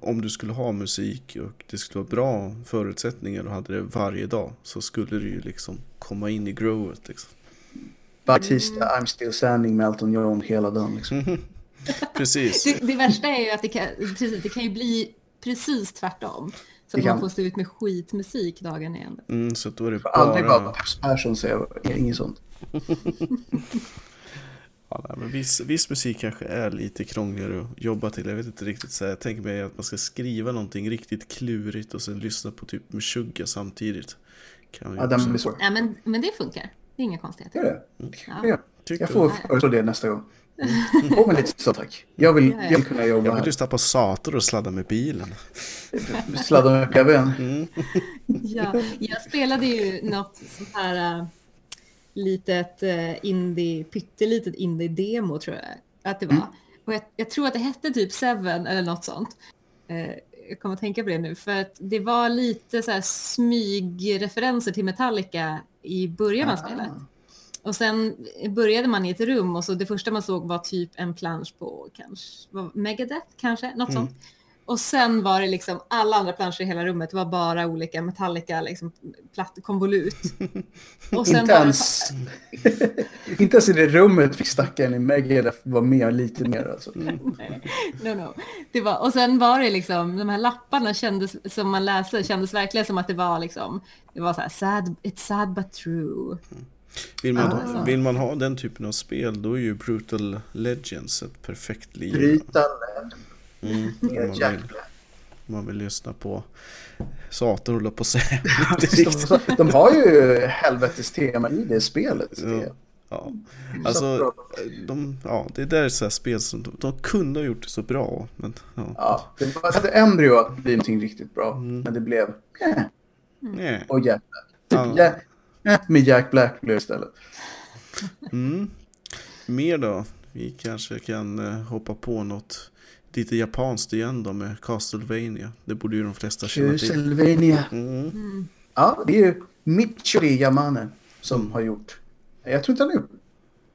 om du skulle ha musik och det skulle vara bra förutsättningar och hade det varje dag så skulle du ju liksom komma in i growet. Liksom. Varje tisdag, I'm still standing med Elton John hela dagen. Liksom. precis. Det, det, värsta är ju att det kan, precis, det kan ju bli precis tvärtom. Så att man får stå ut med skitmusik dagen igen. Mm, så då är det bara... Aldrig vara Peps Persson säger inget sånt. ja, nej, men viss, viss musik kanske är lite krångligare att jobba till. Jag vet inte riktigt. Så jag tänker mig att man ska skriva någonting riktigt klurigt och sen lyssna på typ Meshuggah samtidigt. Kan ja, den blir svår. Ja, men, men det funkar. Det är inga konstigheter. Gör det? Mm. Ja. Jag får föreslå det nästa gång. Mm. På med lite så tack. Jag vill, jag vill kunna jobba Jag vill lyssna på Sator och sladda med bilen. Sladda med PBn. Mm. ja, jag spelade ju något sånt här uh, litet uh, indie, pyttelitet indie-demo tror jag att det var. Mm. Och jag, jag, tror att det hette typ Seven eller något sånt. Uh, jag kommer att tänka på det nu, för att det var lite så här smygreferenser till Metallica i början av spelet. Och sen började man i ett rum och så det första man såg var typ en plansch på kanske Megadeth kanske, något mm. sånt. Och sen var det liksom alla andra planscher i hela rummet var bara olika Metallica, liksom platt konvolut. Och sen inte, ens, inte ens i det rummet fick stackaren i Megadeth vara med lite mer alltså. Mm. no, no. Det var, och sen var det liksom, de här lapparna kändes, som man läste kändes verkligen som att det var liksom, det var så här sad, it's sad but true. Vill man, ah. vill man ha den typen av spel då är ju Brutal Legends ett perfekt liv. Brutal Legends. Mm, om, man vill, om man vill lyssna på Satan håller på att säga. de, de har ju helvetes tema i det spelet. Ja. Ja, alltså, de, ja, det där är så här spel som de, de, kunde ha gjort det så bra. Men, ja. ja det var ett embryo att bli någonting riktigt bra, mm. men det blev eh. Mm. Och Jack Black. Typ, ja. med Jack Black blev istället. Mm. Mer då? Vi kanske kan uh, hoppa på något lite japanskt igen då med Castlevania. Det borde ju de flesta känna till. Castlevania. Mm. Mm. Ja, det är ju Michori Yamane som har gjort. Jag tror inte han har gjort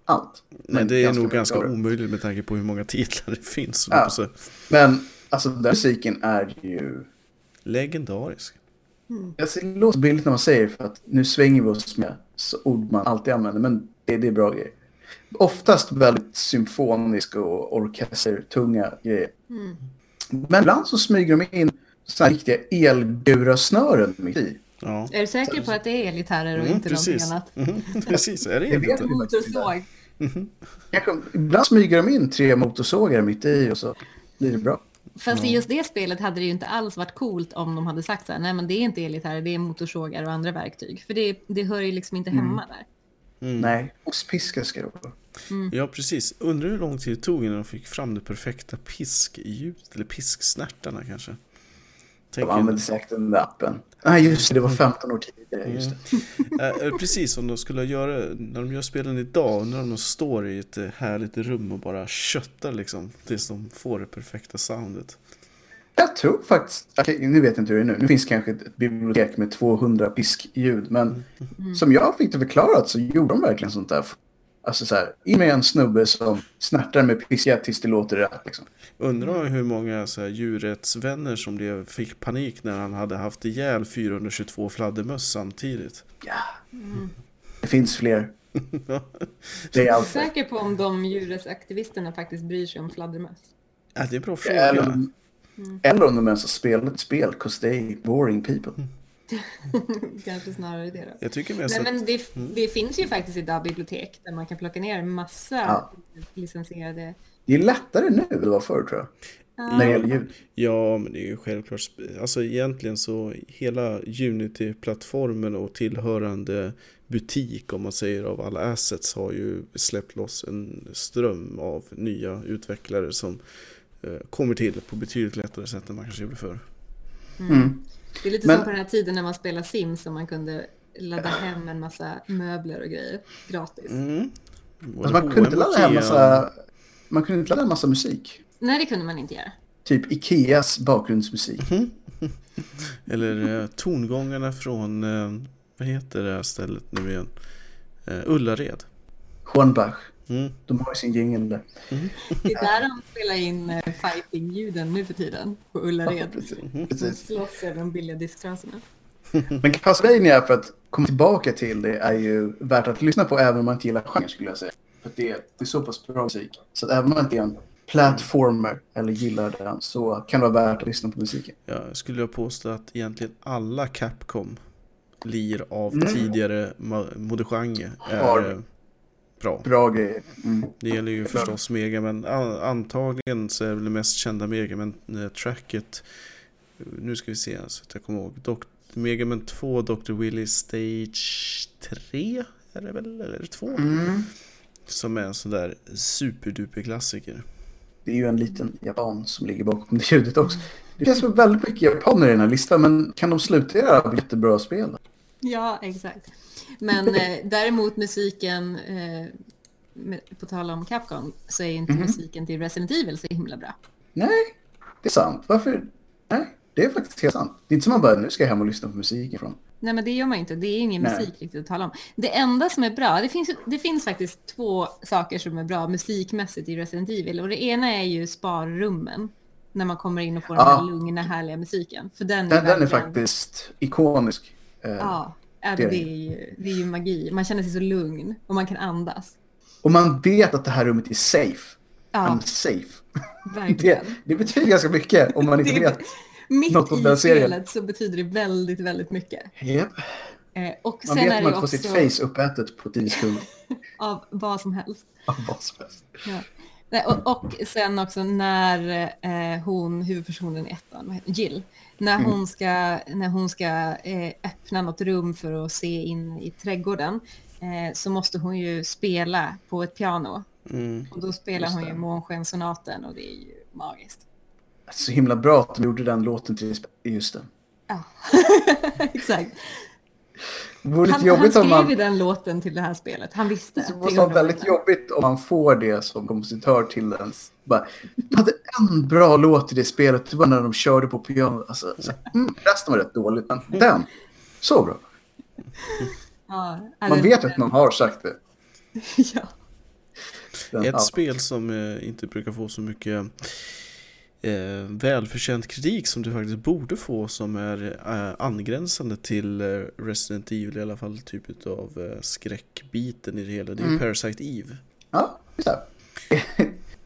allt. Nej, det är nog ganska omöjligt med tanke på hur många titlar det finns. Ja. Men alltså den musiken är ju... Legendarisk. Mm. det låter billigt när man säger för att nu svänger vi oss med ord man alltid använder. Men det, det är bra grejer oftast väldigt symfoniska och orkestertunga grejer. Mm. Men ibland så smyger de in sådana riktiga elgurasnören mitt i. Ja. Är du säker på att det är elgitarrer och mm, inte precis. någonting annat? Mm, precis, är det elgitarr? Motorsåg. Mm. Ibland smyger de in tre motorsågar mitt i och så blir det bra. Fast i just det spelet hade det ju inte alls varit coolt om de hade sagt så här, nej men det är inte elgitarrer, det är motorsågar och andra verktyg. För det, det hör ju liksom inte hemma mm. där. Mm. Nej, ostpiska ska det vara. Mm. Ja, precis. Undrar hur lång tid det tog innan de fick fram det perfekta piskljudet, eller pisksnärtarna kanske. Tänker... De använde säkert den där appen. Nej, just det, det var 15 år tidigare. Just mm. precis som de skulle göra när de gör spelen idag. När de står i ett härligt rum och bara köttar liksom tills de får det perfekta soundet. Jag tror faktiskt, okay, nu vet jag inte hur det är nu, nu finns kanske ett bibliotek med 200 piskljud, men mm. som jag fick det förklarat så gjorde de verkligen sånt där. Alltså så här, in med en snubbe som snärtar med piska tills det låter rätt. Liksom. Undrar hur många så här, djurrättsvänner som blev, fick panik när han hade haft ihjäl 422 fladdermöss samtidigt. Ja, mm. det finns fler. det är allt. Jag är säker på om de djurrättsaktivisterna faktiskt bryr sig om fladdermöss. Ja, det är en bra fråga. Eller, Mm. Eller om de ens har spelat ett spel, 'cause they boring people. Kanske snarare det då. Jag tycker Nej, att... men det, mm. det, finns ju faktiskt idag bibliotek där man kan plocka ner massa ja. licensierade... Det är lättare nu än det var förr tror jag. Ja. När det gäller ljud. Ja, men det är ju självklart. Alltså egentligen så hela Unity-plattformen och tillhörande butik om man säger av alla assets har ju släppt loss en ström av nya utvecklare som Eh, kommer till på betydligt lättare sätt än man kanske gjorde förr. Mm. Mm. Det är lite Men... som på den här tiden när man spelade Sims och man kunde ladda hem en massa möbler och grejer gratis. Mm. Alltså man kunde inte ladda hem massa, man kunde inte ladda en massa musik. Nej, det kunde man inte göra. Typ Ikeas bakgrundsmusik. Mm. Eller eh, tongångarna från, eh, vad heter det här stället nu igen? Eh, Ullared. Hornbach. Mm. De har ju sin jingel där. Mm. Det är där de spelar in uh, fighting-ljuden nu för tiden. På Ullared. Ja, precis. Mm. De slåss över de billiga disktrasorna. Men Castlevania, för att komma tillbaka till det, är ju värt att lyssna på även om man inte gillar genren skulle jag säga. För det, det är så pass bra musik. Så att även om man inte är en platformer eller gillar den så kan det vara värt att lyssna på musiken. Ja, jag skulle jag påstå att egentligen alla Capcom lir av mm. tidigare modegenre är bra. Bra grejer. Mm. Det gäller ju förstås Mega, men antagligen så är det mest kända Mega, men tracket nu ska vi se så att jag kommer ihåg. Dok Mega Man 2, Dr. Willy Stage 3 är det väl, eller 2? Mm. Som är en sån där superduper klassiker. Det är ju en liten japan som ligger bakom det ljudet också. Det finns väldigt mycket japaner i den här listan, men kan de sluta göra jättebra spel? Ja, exakt. Men eh, däremot musiken, eh, med, på tal om Capcom, så är inte mm. musiken till Resident Evil så himla bra. Nej, det är sant. Varför? Nej, det är faktiskt helt sant. Det är inte som man bara, nu ska jag hem och lyssna på musiken från. Nej, men det gör man inte. Det är ingen Nej. musik riktigt att tala om. Det enda som är bra, det finns, det finns faktiskt två saker som är bra musikmässigt i Resident Evil. Och det ena är ju sparrummen när man kommer in och får den Ja. här lugna, härliga musiken. För den är, Den, den är faktiskt ikonisk. Eh, Ja, ja det är ju, det är ju magi. Man känner sig så lugn och man kan andas. Och man vet att det här rummet är safe. Ja, I'm safe. Det, verkligen. det betyder ganska mycket om man inte Det- vet. Mitt något om i den serien. spelet så betyder det väldigt, väldigt mycket. Yep. Eh, och Man sen vet att man får också sitt face uppätet på 10 sekunder. av vad som helst. Av vad som helst. Ja. Nej, och, och sen också när eh, hon, huvudpersonen i ettan, Jill, när Mm. hon ska, när hon ska eh, öppna något rum för att se in i trädgården eh, så måste hon ju spela på ett piano. Mm. Och då spelar hon ju Månskenssonaten och det är ju magiskt. Så himla bra att de gjorde den låten till just den. Ja, exakt. Vore Han, han skrev man... den låten till det här spelet. Han visste. Det måste vara 100%. väldigt jobbigt om man får det som kompositör till den. Bara, "Jag hade en bra låt i det spelet, det var när de körde på piano. Alltså, så, mm, resten var rätt dåligt, men den, så bra. Ja, Man vet att någon har sagt det. ja. Den, Ett ja. spel som eh, inte brukar få så mycket eh, välförtjänt kritik som du faktiskt borde få som är eh, angränsande till eh, Resident Evil i alla fall typ av eh, skräckbiten i det hela. Det är ju Mm. Parasite Eve. Ja, just det.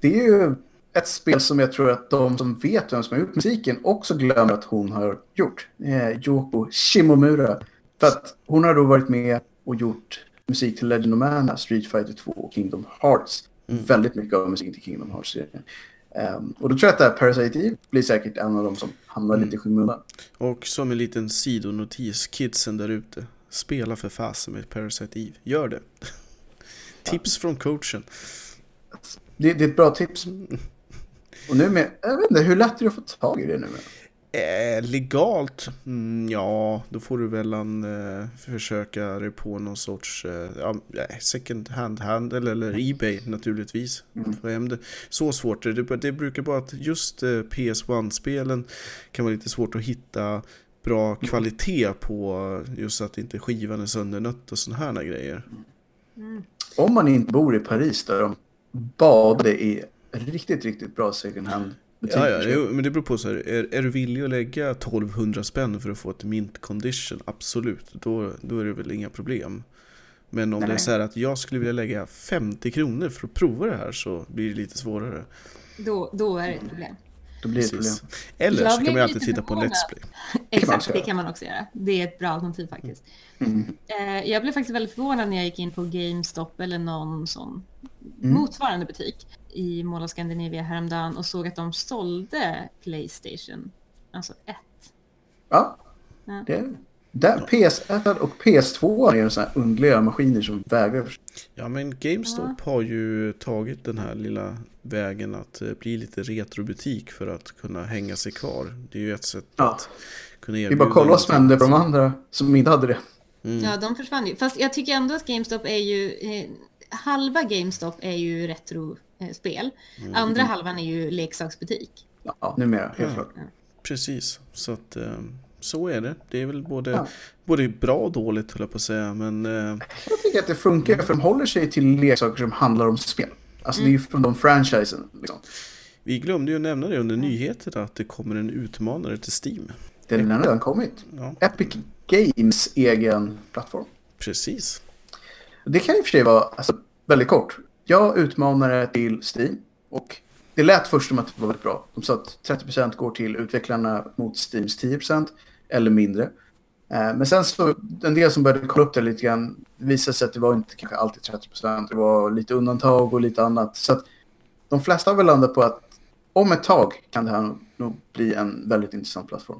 Det är ju ett spel som jag tror att de som vet vem som har gjort musiken också glömmer att hon har gjort. Eh, Yoko Shimomura. För att hon har då varit med och gjort musik till Legend of Mana, Street Fighter 2 och Kingdom Hearts. Mm. Väldigt mycket av musiken till Kingdom Hearts-serien. Ehm, och då tror jag att det här Parasite Eve blir säkert en av de som hamnar Mm. lite i skymundan. Och som en liten sidonotis, kidsen där ute. Spela för fasen med Parasite Eve. Gör det. Tips från coachen. Det, det är ett bra tips. Och nu med, jag vet inte, hur lätt är det att få tag i det nu? Eh, legalt? Mm, ja, då får du väl en, eh, försöka dig på någon sorts eh, ja, second hand handel eller Ebay naturligtvis. Mm. Så svårt är det. Det brukar bara att just eh, PS1-spelen kan vara lite svårt att hitta bra kvalitet på just att inte skivan är söndernött och sådana här grejer. Om man inte bor i Paris där de badade i riktigt, riktigt bra second hand. Ja, ja, jo, men det beror på så här. Är, är du villig att lägga 1200 spänn för att få ett mint condition? Absolut, då, då är det väl inga problem. Men om det är Nej. så här att jag skulle vilja lägga 50 kronor för att prova det här så blir det lite svårare. Då, då är det ett problem. Då blir det problem. Eller Jag så kan man ju alltid titta på en. Let's Play. Exakt, det kan man också göra. Det är ett bra alternativ faktiskt. Mm. Eh, jag blev faktiskt väldigt förvånad när jag gick in på GameStop eller någon sån Mm. motsvarande butik i Mall of Scandinavia häromdagen och såg att de sålde Playstation, alltså ett. Ja, Ja. det är där PS1 och PS2 är sådana här underliga maskiner som vägrar. Ja men GameStop har ju tagit den här lilla vägen att eh, bli lite retrobutik för att kunna hänga sig kvar. Det är ju ett sätt Ja. att kunna Vi erbjuda bara kolla vad som hände på de andra som inte hade det. Mm. Ja, de försvann ju. Fast jag tycker ändå att GameStop är ju... Eh, halva GameStop är ju retrospel. Mm. Andra halvan är ju leksaksbutik. Ja, numera, helt Ja. klart. Precis, så att eh, så är det. Det är väl både, Ja. både bra och dåligt höll jag på att säga. Men eh, Jag tycker att det funkar för de håller sig till leksaker som handlar om spel. Alltså det är ju från de franchisen. Liksom. vi glömde ju nämna det under nyheterna att det kommer en utmanare till Steam. Den har redan kommit. Ja, Epic Games egen plattform. precis. Det kan i och för sig vara alltså, väldigt kort. Jag utmanade till Steam och det lät först som att det var väldigt bra. De sa att 30% går till utvecklarna mot Steams 10% eller mindre. Eh, Men sen så, en del som började kolla upp det lite grann visade sig att det var inte kanske alltid 30%. Det var lite undantag och lite annat. Så att de flesta har väl landat på att om ett tag kan det här nog, bli en väldigt intressant plattform.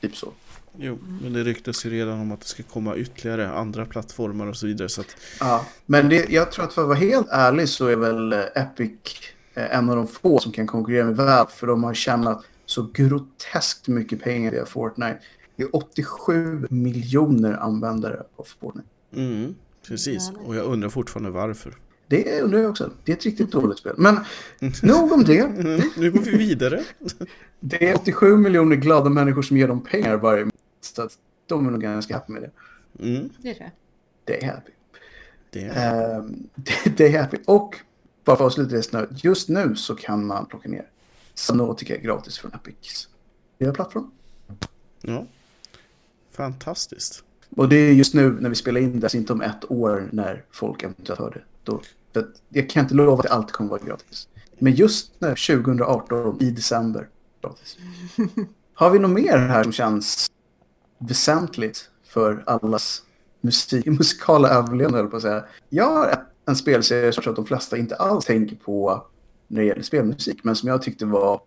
Typ så. Jo, men det ryktas ju redan om att det ska komma ytterligare andra plattformar och så vidare. Så att, Ja, men det, jag tror att för att vara helt ärlig så är väl Epic eh, en av de få som kan konkurrera med Valve för de har tjänat så groteskt mycket pengar via Fortnite. Det är 87 miljoner användare på Fortnite. mm, precis, och jag undrar fortfarande varför. Det undrar jag också. Det är ett riktigt dåligt spel. Men nog om det. Mm, nu går vi vidare. Det är 87 miljoner glada människor som ger dem pengar varje månad. Så att de är nog ganska happy med det. Mm, Det tror jag. Det är happy. det är... Ehm, det, det är happy. Och bara för att avsluta det snabbt. Just nu så kan man plocka ner Subnautica gratis från Epics nya plattform. Ja, fantastiskt. Och det är just nu när vi spelar in det, alltså inte om ett år när folk eventuellt hör det. Då, jag kan inte lova att alltid kommer vara gratis. Men just nu, 2018, i december, gratis. Har vi något mer här som känns väsentligt för allas musik, musikala överlevnad, på att säga. Jag har en spelserie som jag tror att de flesta inte alls tänker på när det gäller spelmusik, men som jag tyckte var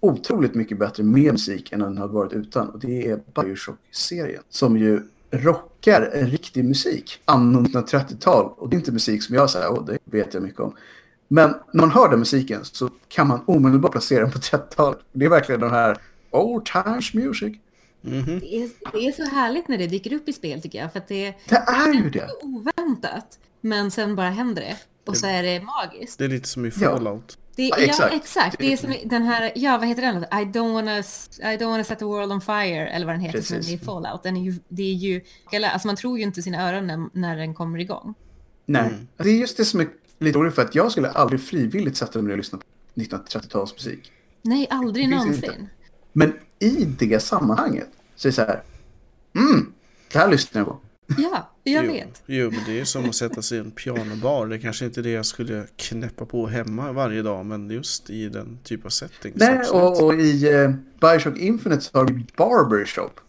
otroligt mycket bättre med musik än den hade varit utan. Och det är Bioshock-serien, som ju rockar riktig musik. Anno 1930-tal. Och det är inte musik som jag säger, och det vet jag mycket om. Men när man hör den musiken så kan man omedelbart placera den på 30-talet. Det är verkligen den här old times music. Mm -hmm. det, är, det, är, så härligt när det dyker upp i spel tycker jag. För att det, det är ju det. oväntat. Men sen bara händer det. Och så är det magiskt. Det är lite som i Fallout. Ja. Det, ja, exakt. exakt. Det är som den här, ja vad heter den? I don't wanna, I don't wanna set the world on fire, eller vad den heter Precis. som är i Fallout. Den är ju, det är ju, alltså man tror ju inte sina öron när, när den kommer igång. Nej, mm. det är just det som är lite roligt för att jag skulle aldrig frivilligt sätta mig och lyssna på 1930-talsmusik. Nej, aldrig någonsin. Inte. Men i det sammanhanget så är det så här, mm, det här lyssnar jag på. Ja, jag jo, vet. Jo, men det är som att sätta sig i en pianobar. Det är kanske inte det jag skulle knäppa på hemma varje dag, men just i den typ av setting. Nej, och, och, i uh, Bioshock Infinite så har vi Barbershop.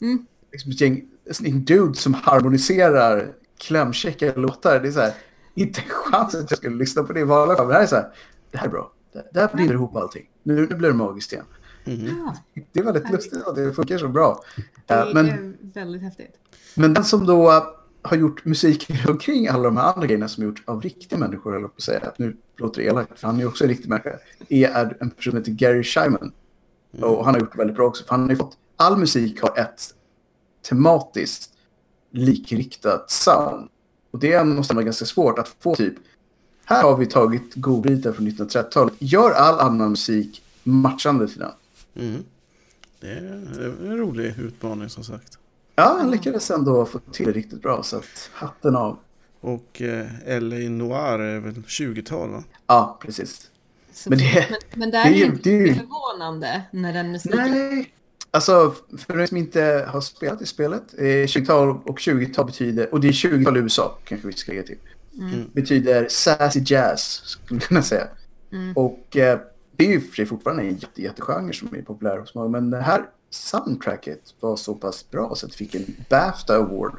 Mm. Liksom ett gäng, en dude som harmoniserar klämkäcka låtar. Det är så här, inte en chans att jag skulle lyssna på det i vanliga fall. Men det här är så här, det här är bra. Det, här binder ihop allting. Nu, nu blir det magiskt igen. Mm. Det är väldigt lustigt att det funkar så bra. Det är men, väldigt häftigt. Men den som då har gjort musik omkring alla de här andra grejerna som är gjort av riktiga människor, eller på att säga, nu låter det elakt, för han är också en riktig människa, är en person som heter Gary Scheiman. Mm. Och han har gjort det väldigt bra också, för han har ju fått, all musik har ett tematiskt likriktat sound. Och det måste vara ganska svårt att få typ, här har vi tagit godbitar från 1930-talet, gör all annan musik matchande till den. Mm. Det är en rolig utmaning som sagt. Ja, han lyckades ändå få till det riktigt bra, så att hatten av. Och eh, LA Noir är väl 20-tal va? Ja, precis. Så, men, det, men, men det är ju inte det, förvånande när den musiken... Nej, alltså för er som inte har spelat i spelet, eh, 20-tal och 20-tal betyder, och det är 20-tal i USA kanske vi ska lägga till, mm. betyder sassy jazz, skulle man kunna säga. Mm. Och eh, det är ju för sig fortfarande en jätte, jättegenre som är populär hos många, men det här soundtracket var så pass bra så att det fick en Bafta Award.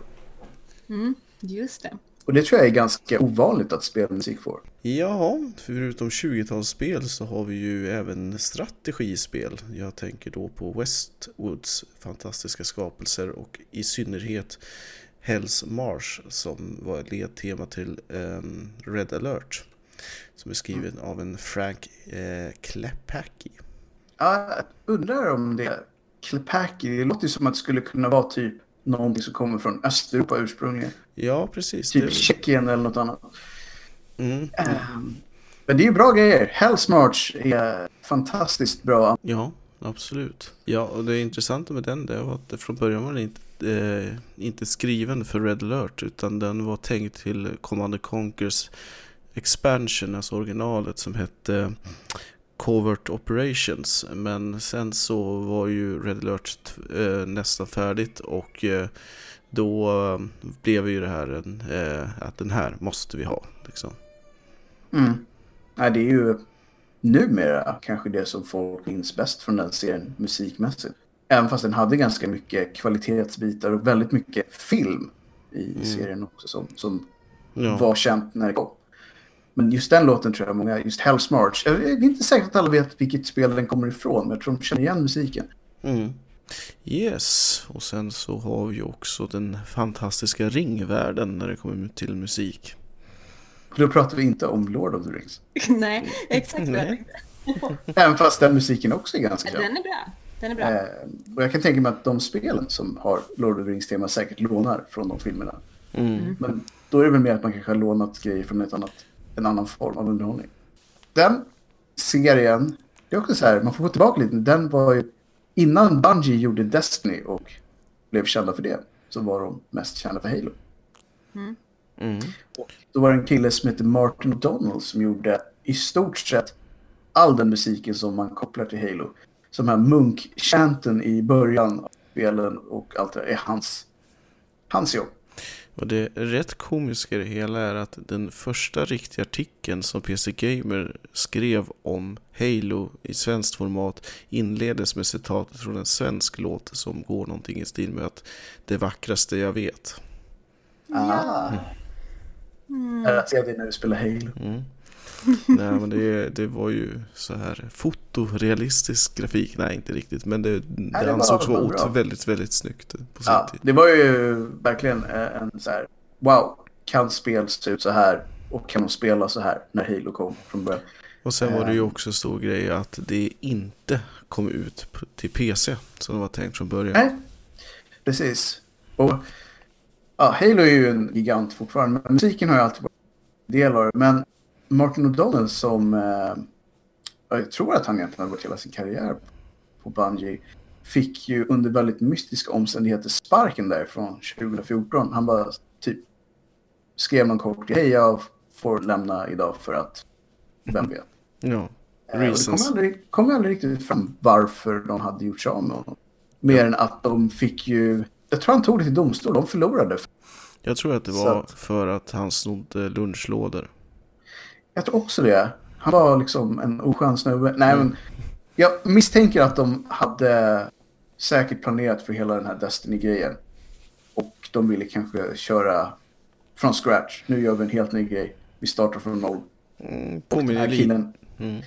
Mm, just det. Och det tror jag är ganska ovanligt att spelmusik får. Ja, förutom 20-talsspel så har vi ju även strategispel. Jag tänker då på Westwoods fantastiska skapelser och i synnerhet Hells Marsh som var ledtema till um, Red alert. Som är skriven mm. av en Frank eh, Klepacki. Ja, jag undrar om det Klepacki, det låter ju som att det skulle kunna vara typ någonting som kommer från Östeuropa ursprungligen. Ja, precis. Typ Tjeckien eller något annat. Mm. Um, men det är ju bra grejer. Hell's March är fantastiskt bra. Ja, absolut. Ja, och det intressanta med den det var att från början var den inte, eh, inte skriven för Red alert utan den var tänkt till Commander Conquers expansion, alltså originalet som hette Covert Operations. Men sen så var ju Red alert eh, nästan färdigt och eh, då eh, blev ju det här en, eh, att den här måste vi ha. Liksom. Mm. Ja, det är ju numera kanske det som folk minns bäst från den serien musikmässigt. Även fast den hade ganska mycket kvalitetsbitar och väldigt mycket film i mm. serien också som, som ja. var känt när det kom. Men just den låten tror jag många, just Hell's March, jag är inte säker att alla vet vilket spel den kommer ifrån, men jag tror de känner igen musiken. Mm. Yes, och sen så har vi också den fantastiska ringvärlden när det kommer till musik. Då pratar vi inte om Lord of the Rings. Nej, exakt Nej. Även fast den musiken också är ganska bra. Den är bra. Den är bra. Eh, och jag kan tänka mig att de spelen som har Lord of the Rings-tema säkert lånar från de filmerna. Mm. Men då är det väl mer att man kanske har lånat grejer från ett annat en annan form av underhållning. Den serien, det är också så här, man får gå tillbaka lite, den var ju innan Bungie gjorde Destiny och blev kända för det, så var de mest kända för Halo. Mm. Mm. då var det en kille som hette Martin O'Donnell som gjorde i stort sett all den musiken som man kopplar till Halo. Som här munk-chanten i början av spelen och allt det där är hans, hans jobb. Och det rätt komiska i det hela är att den första riktiga artikeln som PC Gamer skrev om Halo i svenskt format inleddes med citatet från en svensk låt som går någonting i stil med att det vackraste jag vet. Ah. Mm. Är att se dig när du spelar Halo. Mm. Nej men det, det var ju så här fotorealistisk grafik. Nej inte riktigt men det, Nej, det, det ansågs vara väldigt väldigt snyggt på sin ja, tid. Det var ju verkligen en så här wow kan spel se ut så här och kan de spela så här när Halo kom från början. Och sen var det ju ehm. också stor grej att det inte kom ut till PC som det var tänkt från början. Nej, precis. Och ja, Halo är ju en gigant fortfarande, men musiken har ju alltid varit del av det. Men Martin O'Donnell som, eh, jag tror att han egentligen har gått hela sin karriär på Bungie, fick ju under väldigt mystiska omständigheter sparken därifrån 2014. Han bara typ skrev någon kort hej jag får lämna idag för att, vem vet. Ja, eh, det kom aldrig, kom aldrig riktigt fram varför de hade gjort sig av med honom. Mer än att de fick ju, jag tror han tog det till domstol, de förlorade. Jag tror att det var att, för att han snodde lunchlådor. Jag tror också det. Han var liksom en oskön snubbe. Nej, mm. men jag misstänker att de hade säkert planerat för hela den här Destiny-grejen. Och de ville kanske köra från scratch. Nu gör vi en helt ny grej. Vi startar från noll. Mm, den, här killen, mm.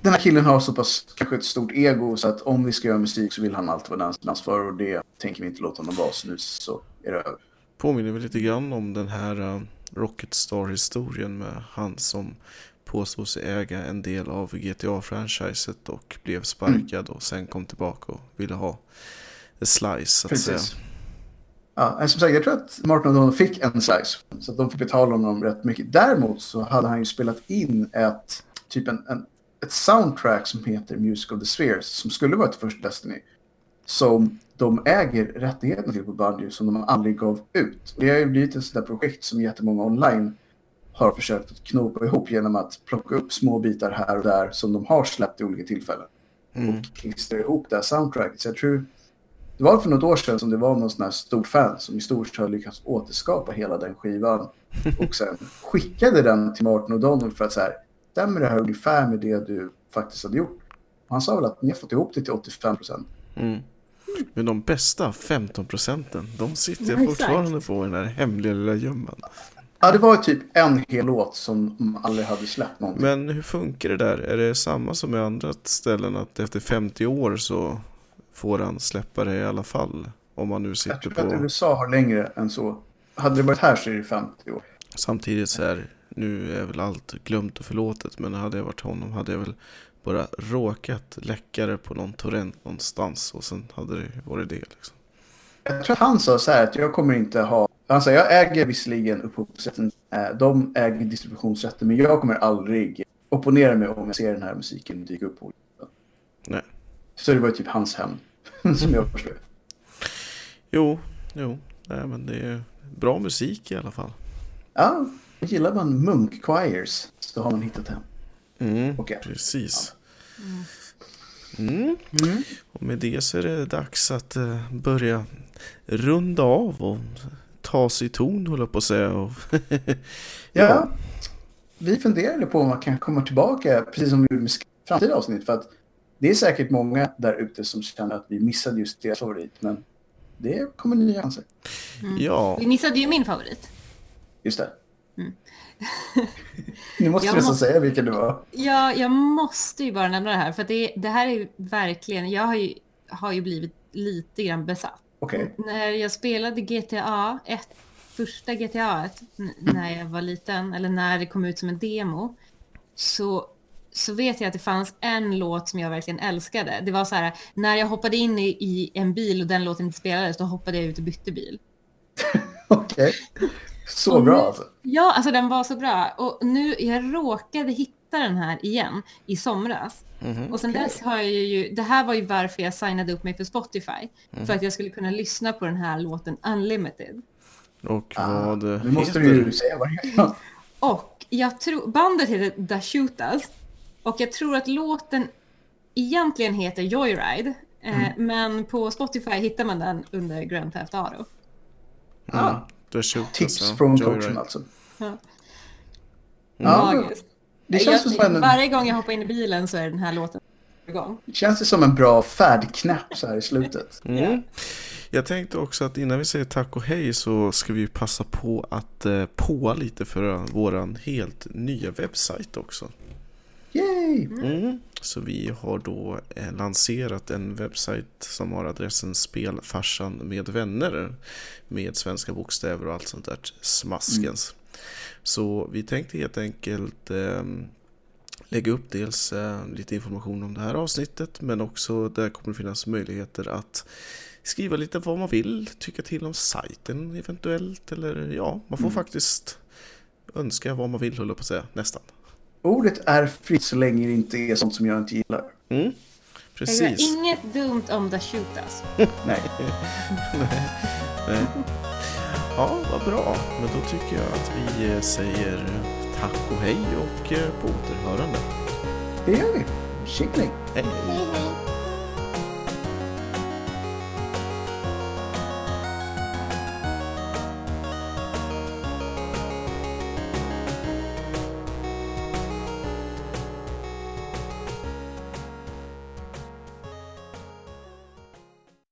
den här killen har så pass kanske ett stort ego så att om vi ska göra musik så vill han alltid vara den för och det tänker vi inte låta honom vara. Så nu så är det över. Påminner väl lite grann om den här uh, Rocket Star-historien med han som påstod sig äga en del av GTA-franchiset och blev sparkad mm. och sen kom tillbaka och ville ha a slice så att säga. Ja, som sagt, jag tror att Martin O'Donnell fick en slice. Så de fick betala honom rätt mycket. Däremot så hade han ju spelat in ett, typ en, en, ett soundtrack som heter Music of the Spheres. Som skulle vara ett första Destiny. Som de äger rättigheterna till på Bungie som de aldrig gav ut. Det har ju blivit ett sådant projekt som jättemånga online har försökt att knopa ihop genom att plocka upp små bitar här och där som de har släppt i olika tillfällen. Mm. Och klistra ihop det här soundtracket. Så jag tror det var för något år sedan som det var någon sån här stor fan som i stort sett har lyckats återskapa hela den skivan. Och sen skickade den till Martin O'Donnell för att så här, stämmer det här ungefär med det du faktiskt hade gjort? Och han sa väl att ni har fått ihop det till 85 procent. Mm. Men de bästa 15 procenten, de sitter jag fortfarande på i den här hemliga lilla gömman. Ja, det var typ en hel låt som aldrig hade släppt någonting. Men hur funkar det där? Är det samma som i andra ställen att efter 50 år så får han släppa det i alla fall? Om man nu sitter jag tror på... att USA har längre än så. Hade det varit här så är det 50 år. Samtidigt så är nu är väl allt glömt och förlåtet. Men hade jag varit honom hade jag väl bara råkat läcka det på någon torrent någonstans. Och sen hade det varit det liksom. Jag tror att han sa så här att jag kommer inte ha han sa, jag äger visserligen upphovsrätten, eh, de äger distributionsrätten, men jag kommer aldrig opponera mig om jag ser den här musiken dyka upp på Nej. Så det var typ hans hem, som jag förstår. Jo, jo, nej men det är bra musik i alla fall. Ja, gillar man Munk Choirs så har man hittat hem. Mm, okay. Precis. Ja. Mm. Mm. Och med det så är det dags att uh, börja runda av och ta sig ton, håller jag på att säga. ja. ja. vi funderade på om man kan komma tillbaka, precis som vi gjorde med framtida avsnitt. För att det är säkert många där ute som känner att vi missade just deras favorit. Men det kommer nya chanser. Mm. Ja. Vi missade ju min favorit. Just det. Nu måste du nästan måste... säga vilken det var. Ja, jag måste ju bara nämna det här. För det, det här är verkligen, jag har ju, har ju blivit lite grann besatt Okay. När jag spelade GTA 1, första GTA 1, när jag var liten, eller när det kom ut som en demo, så, så vet jag att det fanns en låt som jag verkligen älskade. Det var så här, när jag hoppade in i, i en bil och den låten inte spelades, då hoppade jag ut och bytte bil. Okej. Okay. Så bra alltså? Ja, alltså den var så bra. Och nu, jag råkade hitta den här igen i somras. Mm, och sen okay. dess har jag ju, det här var ju varför jag signade upp mig för Spotify. Mm. För att jag skulle kunna lyssna på den här låten Unlimited. Och ah, vad Nu måste du ju säga vad det heter. Och jag tror, bandet heter The Shootas. Och jag tror att låten egentligen heter Joyride. Eh, mm. Men på Spotify hittar man den under Grand Theft Auto. Ah. Mm. Tips från coachen alltså. Ja. Magiskt. Det känns jag, som en... Varje gång jag hoppar in i bilen så är den här låten igång. Känns det som en bra färdknapp så här i slutet. Mm. Jag tänkte också att innan vi säger tack och hej så ska vi passa på att eh, påa lite för våran helt nya webbsajt också. Yay! Mm. Så vi har då eh, lanserat en webbsajt som har adressen Spelfarsan med vänner med svenska bokstäver och allt sånt där smaskens. Mm. Så vi tänkte helt enkelt eh, lägga upp dels eh, lite information om det här avsnittet men också där kommer det finnas möjligheter att skriva lite vad man vill, tycka till om sajten eventuellt eller ja, man får mm. faktiskt önska vad man vill, håller på att säga, nästan. Ordet är fritt så länge det inte är sånt som jag inte gillar. Mm. Precis. inget dumt om the shootas. Nej. Nej. Nej. Ja, vad bra. Men då tycker jag att vi eh, säger tack och hej och eh, på återhörande. Det gör vi. Hej. hej, hej.